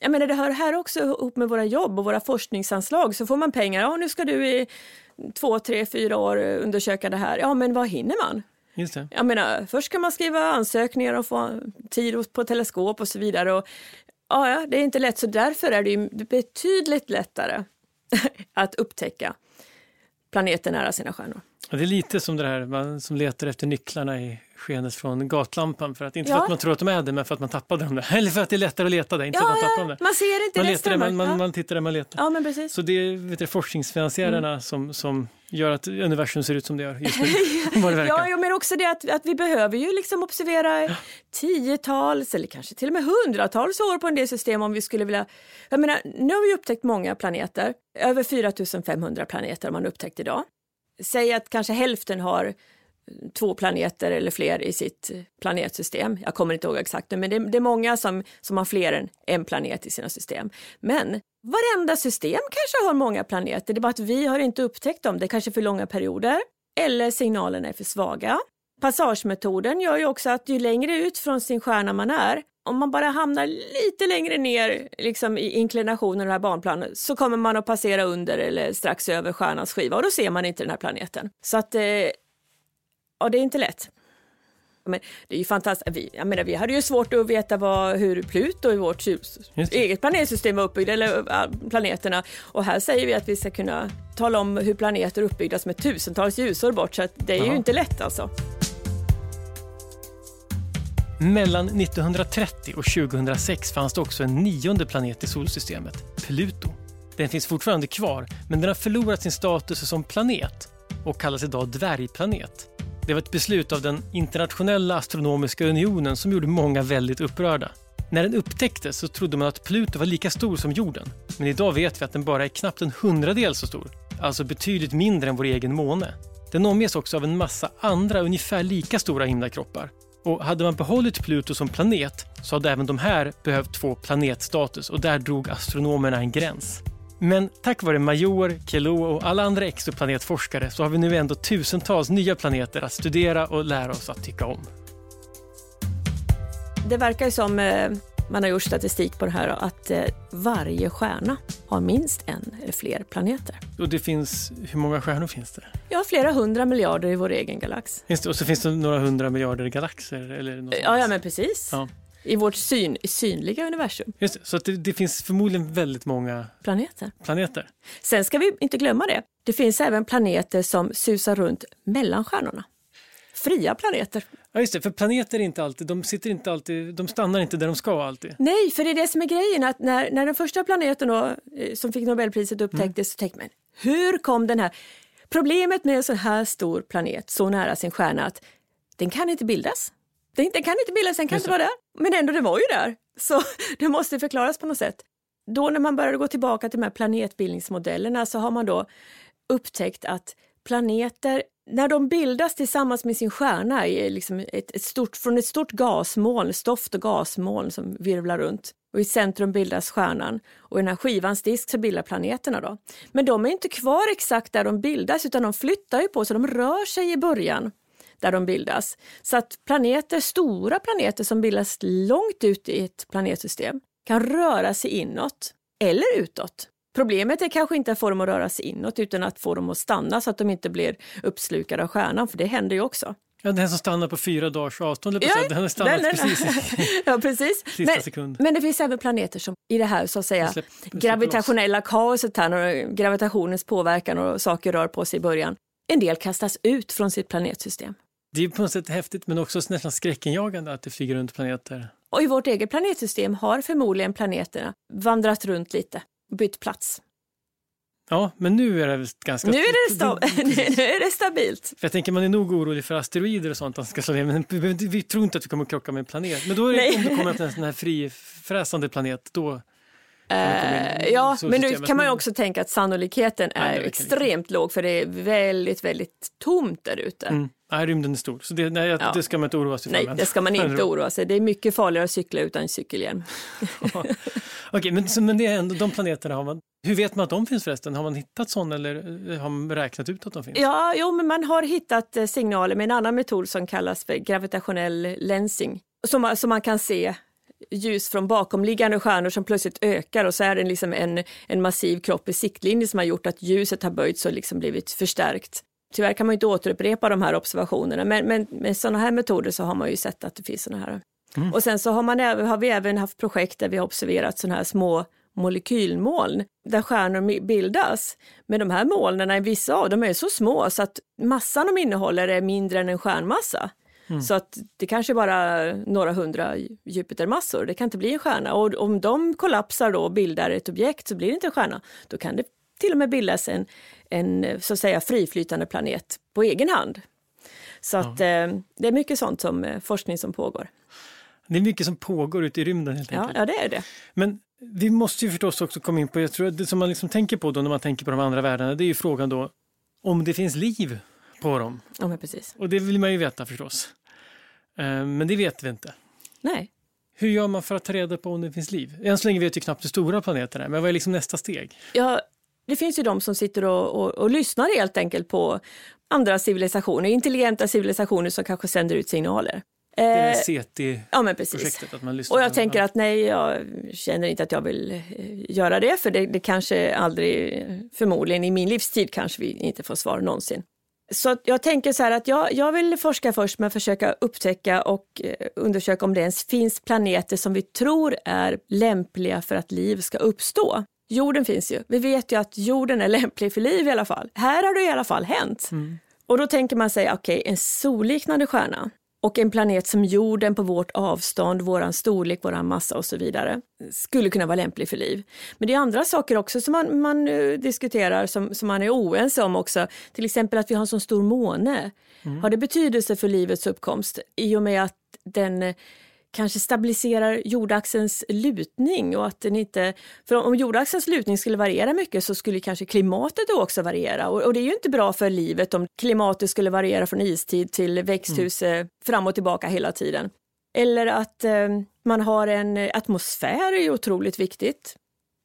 [SPEAKER 1] jag menar, det hör här också ihop med våra jobb och våra forskningsanslag. Så får man pengar, ja nu ska du i två, tre, fyra år undersöka det här. Ja, men vad hinner man?
[SPEAKER 2] Just det.
[SPEAKER 1] Jag menar, först ska man skriva ansökningar och få tid på teleskop och så vidare. Och, ja, det är inte lätt, så därför är det betydligt lättare att upptäcka planeter nära sina stjärnor.
[SPEAKER 2] Ja, det är lite som det här man som letar efter nycklarna i skenet från gatlampan. För att, inte ja. för att man tror att de är det, men för att man tappade dem där. Eller för att det är lättare att leta där, inte
[SPEAKER 1] ja,
[SPEAKER 2] för att man tappade dem där.
[SPEAKER 1] Man ser inte
[SPEAKER 2] man letar där, man, man, man tittar där man letar.
[SPEAKER 1] Ja, men precis.
[SPEAKER 2] Så det är vet du, forskningsfinansiärerna mm. som, som gör att universum ser ut som det gör just nu.
[SPEAKER 1] ja, men också det att, att vi behöver ju liksom observera tiotals eller kanske till och med hundratals år på en del system om vi skulle vilja... Jag menar, nu har vi upptäckt många planeter. Över 4500 planeter har man upptäckt idag. Säg att kanske hälften har två planeter eller fler i sitt planetsystem. Jag kommer inte ihåg exakt men det, det, är många som, som har fler än en planet i sina system. Men varenda system kanske har många planeter, det är bara att vi har inte upptäckt dem. Det är kanske för långa perioder eller signalerna är för svaga. Passagemetoden gör ju också att ju längre ut från sin stjärna man är, om man bara hamnar lite längre ner liksom i inklinationen av det här banplanet så kommer man att passera under eller strax över stjärnans skiva och då ser man inte den här planeten. Så att, eh, ja det är inte lätt. Men det är ju fantastiskt. Vi, jag menar, vi hade ju svårt att veta vad, hur Pluto i vårt eget planetsystem var uppbyggda, eller planeterna. Och här säger vi att vi ska kunna tala om hur planeter är uppbyggda som är tusentals ljusår bort, så det är Aha. ju inte lätt alltså.
[SPEAKER 2] Mellan 1930 och 2006 fanns det också en nionde planet i solsystemet, Pluto. Den finns fortfarande kvar, men den har förlorat sin status som planet och kallas idag dvärgplanet. Det var ett beslut av den internationella astronomiska unionen som gjorde många väldigt upprörda. När den upptäcktes så trodde man att Pluto var lika stor som jorden. Men idag vet vi att den bara är knappt en hundradel så stor. Alltså betydligt mindre än vår egen måne. Den omges också av en massa andra ungefär lika stora himlakroppar. Och hade man behållit Pluto som planet så hade även de här behövt få planetstatus och där drog astronomerna en gräns. Men tack vare Major, Kelo och alla andra exoplanetforskare så har vi nu ändå tusentals nya planeter att studera och lära oss att tycka om.
[SPEAKER 1] Det verkar ju som eh, man har gjort statistik på det här att eh, varje stjärna har minst en eller fler planeter.
[SPEAKER 2] Och det finns, hur många stjärnor finns det?
[SPEAKER 1] Ja, flera hundra miljarder i vår egen galax.
[SPEAKER 2] Finns det, och så finns det några hundra miljarder galaxer? Eller
[SPEAKER 1] ja, ja, men precis. Ja i vårt syn, synliga universum.
[SPEAKER 2] Just det, så det, det, finns förmodligen väldigt många
[SPEAKER 1] planeter.
[SPEAKER 2] planeter.
[SPEAKER 1] Sen ska vi inte glömma det. Det finns även planeter som susar runt mellan stjärnorna. Fria planeter.
[SPEAKER 2] Ja, just det, för planeter inte alltid, de sitter inte alltid, de stannar inte där de ska alltid.
[SPEAKER 1] Nej, för det är det som är grejen, att när, när den första planeten då, eh, som fick Nobelpriset upptäcktes mm. så tänkte man, hur kom den här... Problemet med en så här stor planet, så nära sin stjärna, att den kan inte bildas. Den, den kan inte bildas, den kan inte vara där. Men ändå, den var ju där. Så det måste förklaras på något sätt. Då när man började gå tillbaka till de här planetbildningsmodellerna så har man då upptäckt att planeter, när de bildas tillsammans med sin stjärna i liksom ett, ett stort, från ett stort gasmoln, stoft och gasmoln som virvlar runt och i centrum bildas stjärnan och i den här skivans disk så bildar planeterna då. Men de är inte kvar exakt där de bildas utan de flyttar ju på sig, de rör sig i början där de bildas. Så att planeter, stora planeter som bildas långt ut i ett planetsystem kan röra sig inåt eller utåt. Problemet är kanske inte att få dem att röra sig inåt utan att få dem att stanna så att de inte blir uppslukade av stjärnan, för det händer ju också.
[SPEAKER 2] Ja, den som stannar på fyra dagars avstånd, ja, den har stannat den, den, precis
[SPEAKER 1] ja, precis.
[SPEAKER 2] sista men, sekund.
[SPEAKER 1] Men det finns även planeter som i det här så att säga släpp, gravitationella loss. kaoset här, när gravitationens påverkan och saker rör på sig i början. En del kastas ut från sitt planetsystem.
[SPEAKER 2] Det är på något sätt häftigt men också nästan skräckinjagande att det flyger runt planeter.
[SPEAKER 1] Och i vårt eget planetsystem har förmodligen planeterna vandrat runt lite och bytt plats.
[SPEAKER 2] Ja, men nu är det ganska...
[SPEAKER 1] Nu är det, sta nu är det stabilt.
[SPEAKER 2] För jag tänker man är nog orolig för asteroider och sånt, att ska slå men vi tror inte att vi kommer krocka med en planet. Men då är det, om det kommer en sån här frifräsande planet, då
[SPEAKER 1] Uh, ja, men nu kan man ju också tänka att sannolikheten är, är extremt låg för det är väldigt, väldigt tomt där ute. Mm.
[SPEAKER 2] Nej, rymden är stor, så det, nej, ja. det ska man inte oroa sig
[SPEAKER 1] för. Nej, det ska man inte oroa sig Det är mycket farligare att cykla utan cykelhjälm.
[SPEAKER 2] Okej, okay, men, men det är ändå de planeterna har man hur vet man att de finns förresten? Har man hittat sådana eller eh, har man räknat ut att de finns?
[SPEAKER 1] Ja, jo, men man har hittat eh, signaler med en annan metod som kallas för gravitationell lensing. Som, som man kan se ljus från bakomliggande stjärnor som plötsligt ökar och så är det liksom en, en massiv kropp i siktlinje som har gjort att ljuset har böjts och liksom blivit förstärkt. Tyvärr kan man inte återupprepa de här observationerna men, men med sådana här metoder så har man ju sett att det finns sådana här. Mm. Och sen så har, man, har vi även haft projekt där vi har observerat sådana här små molekylmoln där stjärnor bildas. Men de här molnen, vissa av dem är så små så att massan de innehåller är mindre än en stjärnmassa. Mm. Så att det kanske bara är några hundra Jupitermassor, det kan inte bli en stjärna. Och om de kollapsar då och bildar ett objekt så blir det inte en stjärna. Då kan det till och med bildas en, en så att säga friflytande planet på egen hand. Så att ja. eh, det är mycket sånt som eh, forskning som pågår.
[SPEAKER 2] Det är mycket som pågår ute i rymden helt enkelt.
[SPEAKER 1] Ja, ja det är det.
[SPEAKER 2] Men vi måste ju förstås också komma in på, jag tror att det som man liksom tänker på då när man tänker på de andra världarna, det är ju frågan då om det finns liv på dem.
[SPEAKER 1] Ja, men precis.
[SPEAKER 2] Och det vill man ju veta förstås. Eh, men det vet vi inte.
[SPEAKER 1] Nej.
[SPEAKER 2] Hur gör man för att ta reda på om det finns liv? Än så länge vet vi knappt hur stora planeterna är, men vad är liksom nästa steg?
[SPEAKER 1] Ja, det finns ju de som sitter och, och, och lyssnar helt enkelt på andra civilisationer, intelligenta civilisationer som kanske sänder ut signaler.
[SPEAKER 2] Det är eh, SETI-projektet, ja, att man lyssnar.
[SPEAKER 1] Och jag tänker att nej, jag känner inte att jag vill eh, göra det, för det, det kanske aldrig, förmodligen i min livstid kanske vi inte får svar någonsin. Så jag tänker så här att jag, jag vill forska först med att försöka upptäcka och eh, undersöka om det ens finns planeter som vi tror är lämpliga för att liv ska uppstå. Jorden finns ju. Vi vet ju att jorden är lämplig för liv i alla fall. Här har det i alla fall hänt. Mm. Och då tänker man sig, okej, okay, en solliknande stjärna och en planet som jorden på vårt avstånd, våran storlek, våran massa och så vidare skulle kunna vara lämplig för liv. Men det är andra saker också som man, man uh, diskuterar som, som man är oense om också. Till exempel att vi har en så stor måne. Mm. Har det betydelse för livets uppkomst i och med att den kanske stabiliserar jordaxelns lutning och att den inte... För om jordaxelns lutning skulle variera mycket så skulle kanske klimatet också variera och, och det är ju inte bra för livet om klimatet skulle variera från istid till växthus mm. fram och tillbaka hela tiden. Eller att eh, man har en atmosfär är ju otroligt viktigt.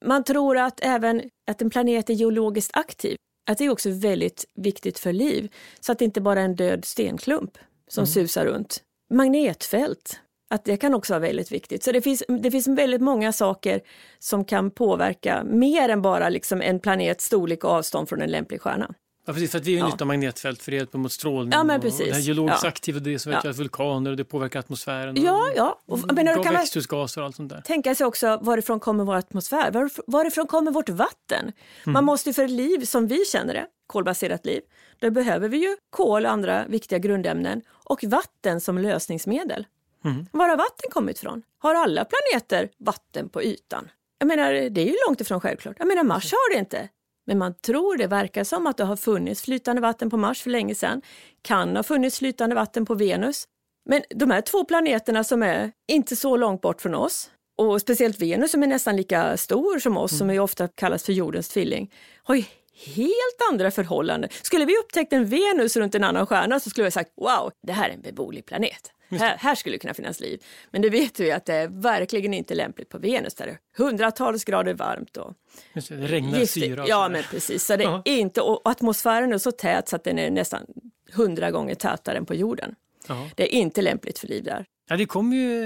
[SPEAKER 1] Man tror att även att en planet är geologiskt aktiv, att det är också väldigt viktigt för liv. Så att det inte bara är en död stenklump som mm. susar runt. Magnetfält, att det kan också vara väldigt viktigt. Så det finns, det finns väldigt många saker som kan påverka mer än bara liksom en planets storlek och avstånd från en lämplig stjärna.
[SPEAKER 2] Ja, precis, för att vi är ju ja. nytta magnetfält för det hjälper mot strålning.
[SPEAKER 1] Ja, men precis. Och det
[SPEAKER 2] här geologiskt ja. aktiva, det så ja. vulkaner och det påverkar atmosfären.
[SPEAKER 1] Ja, ja. Och,
[SPEAKER 2] och, men kan växthusgaser och allt sånt där.
[SPEAKER 1] Tänka sig också varifrån kommer vår atmosfär? Var, varifrån kommer vårt vatten? Mm. Man måste ju för ett liv som vi känner det, kolbaserat liv, då behöver vi ju kol och andra viktiga grundämnen och vatten som lösningsmedel. Mm. Var har vatten kommit ifrån? Har alla planeter vatten på ytan? Jag menar, det är ju långt ifrån självklart. Jag menar, Mars har det inte. Men man tror det verkar som att det har funnits flytande vatten på Mars för länge sedan. Kan ha funnits flytande vatten på Venus. Men de här två planeterna som är inte så långt bort från oss och speciellt Venus som är nästan lika stor som oss, mm. som ju ofta kallas för jordens tvilling, har ju helt andra förhållanden. Skulle vi upptäckt en Venus runt en annan stjärna så skulle vi sagt wow, det här är en beboelig planet. Här, här, skulle det kunna finnas liv. Men det vet vi att det är verkligen inte lämpligt på Venus där det är hundratals grader varmt. Och
[SPEAKER 2] det, det regnar syra.
[SPEAKER 1] Ja, men precis. Så det är inte, och atmosfären är så tät så att den är nästan hundra gånger tätare än på jorden. Aha. Det är inte lämpligt för liv där.
[SPEAKER 2] Ja, det kom ju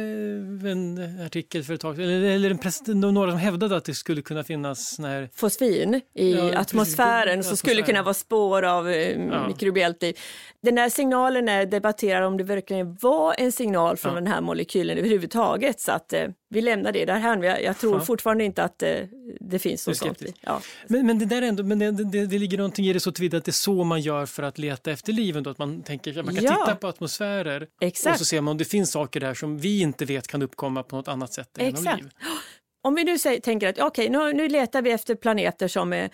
[SPEAKER 2] en artikel för ett tag eller, eller en pres, några som hävdade att det skulle kunna finnas sån här...
[SPEAKER 1] Fosfin i ja, atmosfären precis, som skulle kunna vara spår av eh, ja. mikrobiellt liv. Den där signalen är debatterad om det verkligen var en signal från ja. den här molekylen överhuvudtaget. Så att eh, vi lämnar det därhän. Jag, jag tror fortfarande inte att eh, det finns något sånt. Ja.
[SPEAKER 2] Men, men, det där ändå, men det, det, det ligger någonting i det så tillvida att det är så man gör för att leta efter liv. Ändå, att man tänker att man kan titta på atmosfärer Exakt. och så ser man om det finns saker där som vi inte vet kan uppkomma på något annat sätt än Exakt. liv.
[SPEAKER 1] Om vi nu säger, tänker att okej, okay, nu, nu letar vi efter planeter som är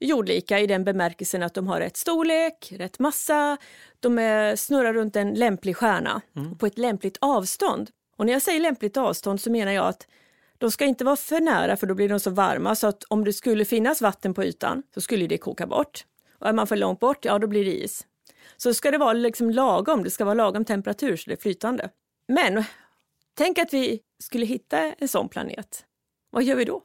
[SPEAKER 1] jordlika i den bemärkelsen att de har rätt storlek, rätt massa, de är, snurrar runt en lämplig stjärna mm. på ett lämpligt avstånd. Och när jag säger lämpligt avstånd så menar jag att de ska inte vara för nära för då blir de så varma så att om det skulle finnas vatten på ytan så skulle det koka bort. Och är man för långt bort, ja då blir det is. Så ska det vara liksom lagom, det ska vara lagom temperatur så det är flytande. Men tänk att vi skulle hitta en sån planet. Vad gör vi då?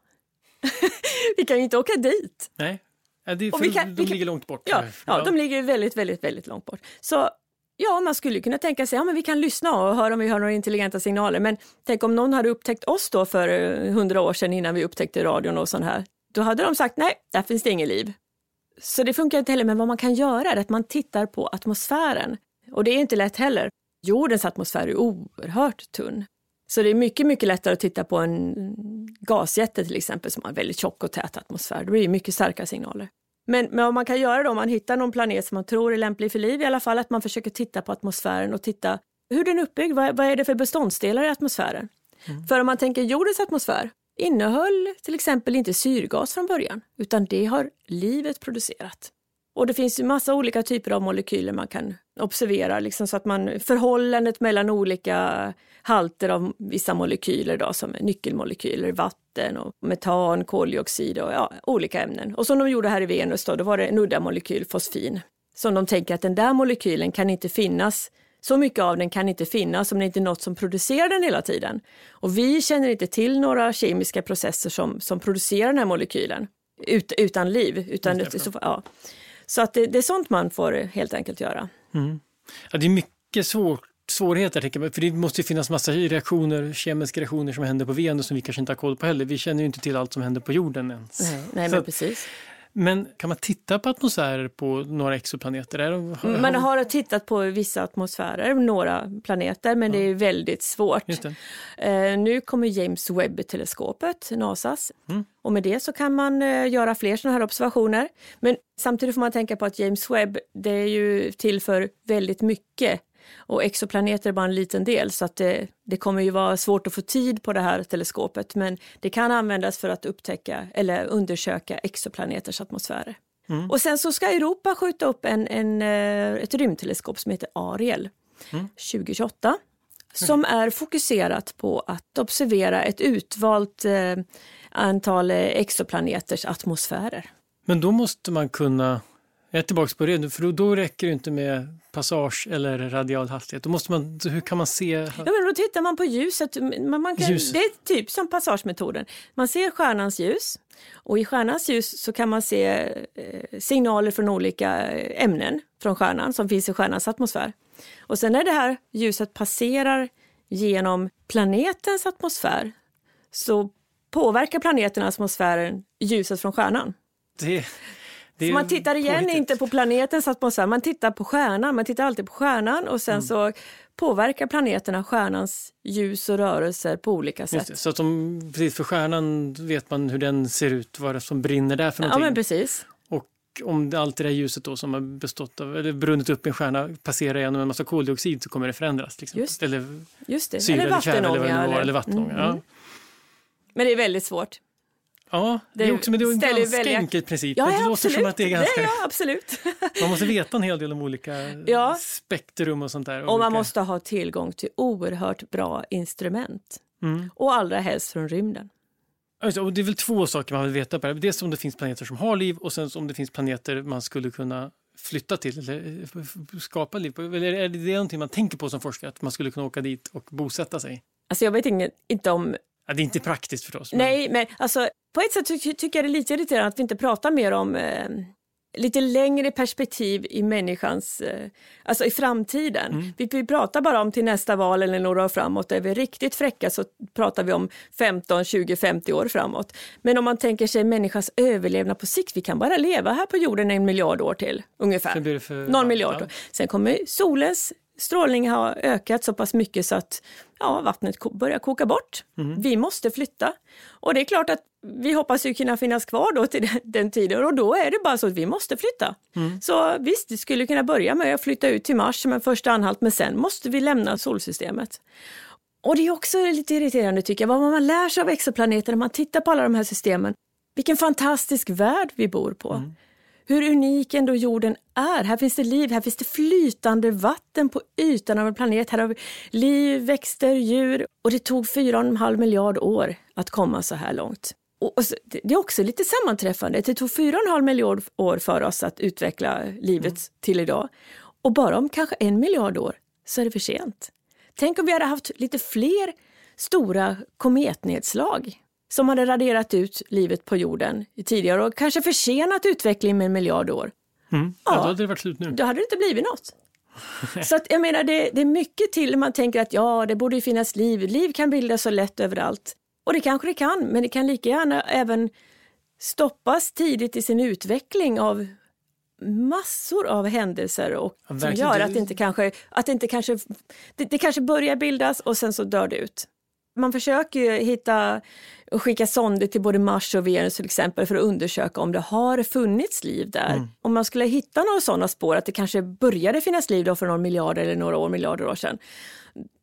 [SPEAKER 1] vi kan ju inte åka dit.
[SPEAKER 2] Nej, Ja, det, och vi kan, de vi kan, ligger långt bort.
[SPEAKER 1] Ja, ja, de ligger väldigt, väldigt, väldigt långt bort. Så ja, man skulle kunna tänka sig, ja men vi kan lyssna och höra om vi hör några intelligenta signaler. Men tänk om någon hade upptäckt oss då för eh, hundra år sedan innan vi upptäckte radion och sånt här. Då hade de sagt, nej, där finns det inget liv. Så det funkar inte heller, men vad man kan göra är att man tittar på atmosfären. Och det är inte lätt heller. Jordens atmosfär är oerhört tunn. Så det är mycket, mycket lättare att titta på en gasjätte till exempel som har väldigt tjock och tät atmosfär. Då blir det mycket starka signaler. Men, men vad man kan göra då, om man hittar någon planet som man tror är lämplig för liv i alla fall, att man försöker titta på atmosfären och titta hur den är uppbyggd. Vad, vad är det för beståndsdelar i atmosfären? Mm. För om man tänker jordens atmosfär innehöll till exempel inte syrgas från början, utan det har livet producerat. Och det finns ju massa olika typer av molekyler man kan observera, liksom så att man förhållandet mellan olika halter av vissa molekyler då, som nyckelmolekyler, vatten och metan, koldioxid och ja, olika ämnen. Och som de gjorde här i Venus då, då var det en udda molekyl, fosfin, som de tänker att den där molekylen kan inte finnas så mycket av den kan inte finnas om det inte är något som producerar den hela tiden. Och vi känner inte till några kemiska processer som, som producerar den här molekylen ut, utan liv. Utan det, så, ja. Så att det, det, är sånt man får helt enkelt göra.
[SPEAKER 2] Mm. Ja, det är mycket svårt svårigheter, tänker jag, för det måste ju finnas massa reaktioner, kemiska reaktioner som händer på Venus som vi kanske inte har koll på heller. Vi känner ju inte till allt som händer på jorden ens.
[SPEAKER 1] Nej, nej men precis.
[SPEAKER 2] Men kan man titta på atmosfärer på några exoplaneter? Är de, har,
[SPEAKER 1] Man har tittat på vissa atmosfärer, några planeter, men det är väldigt svårt. Eh, nu kommer James Webb-teleskopet, NASAs.
[SPEAKER 2] Mm.
[SPEAKER 1] Och med det så kan man eh, göra fler sådana här observationer. Men samtidigt får man tänka på att James Webb, det är ju till för väldigt mycket. Och exoplaneter är bara en liten del, så att det, det kommer ju vara svårt att få tid på det här teleskopet. Men det kan användas för att upptäcka eller undersöka exoplaneters atmosfärer.
[SPEAKER 2] Mm.
[SPEAKER 1] Och sen så ska Europa skjuta upp en, en, eh, ett rymdteleskop som heter Ariel
[SPEAKER 2] Mm.
[SPEAKER 1] 2028 som är fokuserat på att observera ett utvalt eh, antal eh, exoplaneters atmosfärer.
[SPEAKER 2] Men då måste man kunna, jag är tillbaka på det nu, för då, då räcker det inte med passage eller radial hastighet. Då måste man, hur kan man se?
[SPEAKER 1] Ja, men då tittar man på ljuset. Man, man kan,
[SPEAKER 2] Ljuset.
[SPEAKER 1] Det är typ som passagemetoden. Man ser stjärnans ljus och i stjärnans ljus så kan man se eh, signaler från olika eh, ämnen från stjärnan som finns i stjärnans atmosfär. Och sen när det här ljuset passerar genom planetens atmosfär så påverkar planeten atmosfären ljuset från stjärnan.
[SPEAKER 2] Det
[SPEAKER 1] Så man tittar igen
[SPEAKER 2] påhittigt.
[SPEAKER 1] inte på planetens atmosfär, man tittar på stjärnan. Man tittar alltid på stjärnan och sen så påverkar planeterna stjärnans ljus och rörelser på olika sätt.
[SPEAKER 2] det, så att de, precis för stjärnan vet man hur den ser ut, vad det som brinner där för
[SPEAKER 1] Ja,
[SPEAKER 2] någonting.
[SPEAKER 1] men precis.
[SPEAKER 2] Och om allt det där ljuset då som har bestått av, eller brunnit upp i en stjärna passerar genom en massa koldioxid så kommer det förändras. Till exempel.
[SPEAKER 1] Just.
[SPEAKER 2] Eller
[SPEAKER 1] Just det.
[SPEAKER 2] syra
[SPEAKER 1] eller
[SPEAKER 2] eller eller
[SPEAKER 1] vattenånga.
[SPEAKER 2] var, eller
[SPEAKER 1] eller-
[SPEAKER 2] vattenånga.
[SPEAKER 1] Mm,
[SPEAKER 2] Ja.
[SPEAKER 1] mm. Men det är väldigt svårt.
[SPEAKER 2] Ja, det,
[SPEAKER 1] Det
[SPEAKER 2] är också, men det är en
[SPEAKER 1] välja-
[SPEAKER 2] enkel princip.
[SPEAKER 1] Ja,
[SPEAKER 2] det
[SPEAKER 1] ja,
[SPEAKER 2] låter
[SPEAKER 1] absolut.
[SPEAKER 2] som att det är ganska...
[SPEAKER 1] ja, absolut.
[SPEAKER 2] Man måste veta en hel del om olika
[SPEAKER 1] Ja.
[SPEAKER 2] spektrum och sånt där.
[SPEAKER 1] Och man
[SPEAKER 2] olika-
[SPEAKER 1] måste ha tillgång till oerhört bra instrument.
[SPEAKER 2] Mm.
[SPEAKER 1] Och allra helst från rymden.
[SPEAKER 2] Alltså, och det är väl två saker man vill veta på det. Dels om det finns planeter som har liv och sen om det finns planeter man skulle kunna flytta till eller f- skapa liv på. Eller är det någonting man tänker på som forskare, att man skulle kunna åka dit och bosätta sig?
[SPEAKER 1] Alltså jag vet inte om
[SPEAKER 2] Ja, det är inte praktiskt förstås. men-
[SPEAKER 1] Nej, men alltså, på ett sätt ty- tycker jag det är lite irriterande att vi inte pratar mer om eh, lite längre perspektiv i människans, eh, alltså i framtiden.
[SPEAKER 2] Mm.
[SPEAKER 1] Vi, vi pratar bara om till nästa val eller några år framåt. Är vi riktigt fräcka så pratar vi om 15, 20, 50 år framåt. Men om man tänker sig människans överlevnad på sikt, vi kan bara leva här på jorden en miljard år till ungefär.
[SPEAKER 2] Sen blir det för...
[SPEAKER 1] Någon miljard.
[SPEAKER 2] Ja.
[SPEAKER 1] år. Sen kommer solens strålning ha ökat så pass mycket så att ja, vattnet börjar koka bort.
[SPEAKER 2] Mm.
[SPEAKER 1] Vi måste flytta. Och det är klart att vi hoppas ju kunna finnas kvar då till den, den tiden och då är det bara så att vi måste flytta.
[SPEAKER 2] Mm.
[SPEAKER 1] Så visst, vi skulle kunna börja med att flytta ut till Mars som en första anhalt men sen måste vi lämna solsystemet. Och det är också lite irriterande tycker jag, vad man lär sig av exoplaneter när man tittar på alla de här systemen. Vilken fantastisk värld vi bor på.
[SPEAKER 2] Mm.
[SPEAKER 1] Hur unik ändå jorden är. Här finns det liv, här finns det flytande vatten på ytan av en planet. Här har vi liv, växter, djur. Och det tog 4,5 miljard år att komma så här långt. Och och så, det är också lite sammanträffande. Det tog 4,5 miljard år för oss att utveckla livet till idag. Och bara om kanske en miljard år så är det för sent. Tänk om vi hade haft lite fler stora kometnedslag som hade raderat ut livet på jorden tidigare och kanske försenat utvecklingen med en miljard år.
[SPEAKER 2] Mm. Ja, då hade det varit slut nu.
[SPEAKER 1] Då hade det inte blivit något. Så att, jag menar, det, det är mycket till man tänker att ja, det borde ju finnas liv. Liv kan bildas så lätt överallt. Och det kanske det kan, men det kan lika gärna även stoppas tidigt i sin utveckling av massor av händelser och
[SPEAKER 2] Ja,
[SPEAKER 1] som gör att det inte kanske, att det inte kanske, det, det kanske börjar bildas och sen så dör det ut. Man försöker ju hitta och skicka sonder till både Mars och Venus till exempel för att undersöka om det har funnits liv där.
[SPEAKER 2] Mm.
[SPEAKER 1] Om man skulle hitta några sådana spår, att det kanske började finnas liv då för några miljarder eller några år, miljarder år sedan,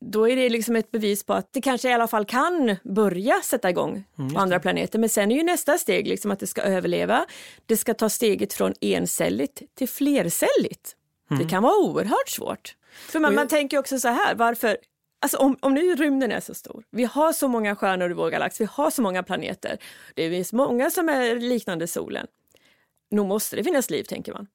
[SPEAKER 1] då är det liksom ett bevis på att det kanske i alla fall kan börja sätta igång
[SPEAKER 2] Mm,
[SPEAKER 1] på andra planeter. Men sen är ju nästa steg liksom att det ska överleva. Det ska ta steget från encelligt till flercelligt. Det kan vara oerhört svårt. För man,
[SPEAKER 2] Mm. Jag-
[SPEAKER 1] man tänker också så här, varför Alltså om, om nu rymden är så stor, vi har så många stjärnor i vår galax, vi har så många planeter, det finns många som är liknande solen. Nog måste det finnas liv, tänker man.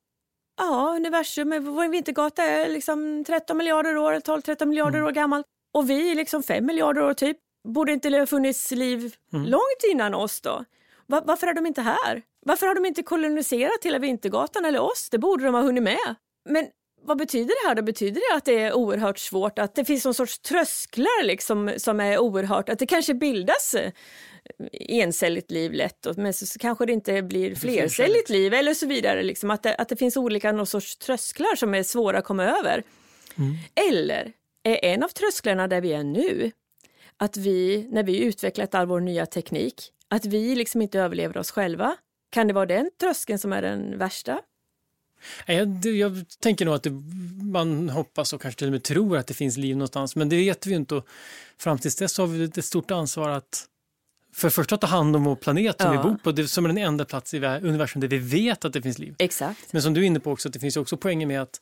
[SPEAKER 1] Ja, universum, vår vintergata är liksom 13 miljarder år, 12-13 miljarder
[SPEAKER 2] Mm.
[SPEAKER 1] år gammal. Och vi är liksom 5 miljarder år typ. Borde inte det ha funnits liv
[SPEAKER 2] Mm.
[SPEAKER 1] långt innan oss då? Va- varför är de inte här? Varför har de inte koloniserat hela Vintergatan eller oss? Det borde de ha hunnit med. Men vad betyder det här då? Betyder det att det är oerhört svårt, att det finns någon sorts trösklar liksom som är oerhört, att det kanske bildas eh, encelligt liv lätt, men så, så kanske det inte blir flercelligt liv eller så vidare. Liksom, att, det, att det finns olika någon sorts trösklar som är svåra att komma över. Mm. Eller är en av trösklarna där vi är nu, att vi, när vi utvecklat all vår nya teknik, att vi liksom inte överlever oss själva? Kan det vara den tröskeln som är den värsta?
[SPEAKER 2] Jag, jag tänker nog att det, man hoppas och kanske till och med tror att det finns liv någonstans, men det vet vi inte. Och fram tills dess har vi ett stort ansvar att för det första ta hand om vår planet som ja. vi bor på, det, som är den enda plats i universum där vi vet att det finns liv.
[SPEAKER 1] Exakt.
[SPEAKER 2] Men som du är inne på också, det finns också poänger med att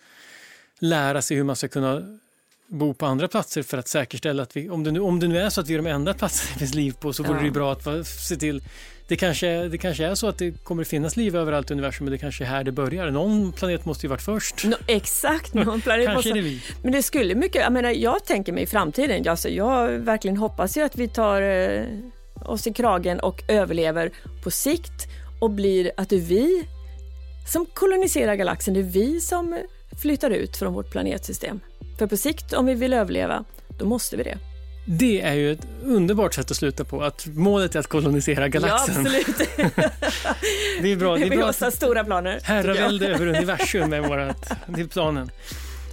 [SPEAKER 2] lära sig hur man ska kunna bo på andra platser för att säkerställa att vi, om det nu, om det nu är så att vi är de enda platser det finns liv på så vore ja. det bra att se till det kanske, det kanske är så att det kommer finnas liv överallt i universum men det kanske är här det börjar. Någon planet måste ju varit först.
[SPEAKER 1] No, exakt, någon planet
[SPEAKER 2] kanske
[SPEAKER 1] måste...
[SPEAKER 2] är det vi.
[SPEAKER 1] Men det skulle mycket, jag menar jag tänker mig i framtiden, alltså jag verkligen hoppas ju att vi tar eh, oss i kragen och överlever på sikt och blir att det är vi som koloniserar galaxen, det är vi som flyttar ut från vårt planetsystem. För på sikt, om vi vill överleva, då måste vi det.
[SPEAKER 2] Det är ju ett underbart sätt att sluta på, att målet är att kolonisera galaxen.
[SPEAKER 1] Ja, absolut.
[SPEAKER 2] det är bra.
[SPEAKER 1] Det
[SPEAKER 2] är
[SPEAKER 1] bra att
[SPEAKER 2] stora
[SPEAKER 1] planer.
[SPEAKER 2] Herravälde över universum är vårat, det är planen.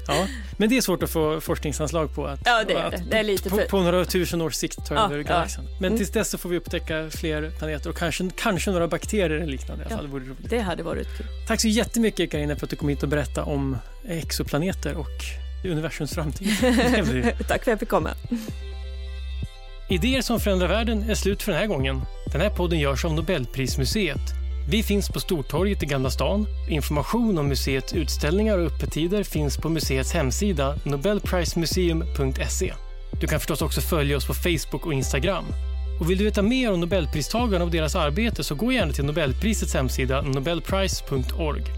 [SPEAKER 2] Ja, men det är svårt att få forskningsanslag på. Att,
[SPEAKER 1] ja, det är det. det är lite
[SPEAKER 2] på, på några tusen års sikt ta
[SPEAKER 1] ja,
[SPEAKER 2] över galaxen. Ja. Men mm. tills dess så får vi upptäcka fler planeter och kanske, kanske några bakterier eller liknande. I alla fall. Det, vore roligt.
[SPEAKER 1] det hade varit kul.
[SPEAKER 2] Tack så jättemycket Carina för att du kom hit och berättade om exoplaneter och universums framtid.
[SPEAKER 1] Tack för att jag fick komma.
[SPEAKER 2] Idéer som förändrar världen är slut för den här gången. Den här podden görs av Nobelprismuseet. Vi finns på Stortorget i Gamla stan. Information om museets utställningar och öppettider finns på museets hemsida nobelprismuseum.se. Du kan förstås också följa oss på Facebook och Instagram. Och vill du veta mer om Nobelpristagarna och deras arbete så gå gärna till Nobelprisets hemsida nobelprice.org.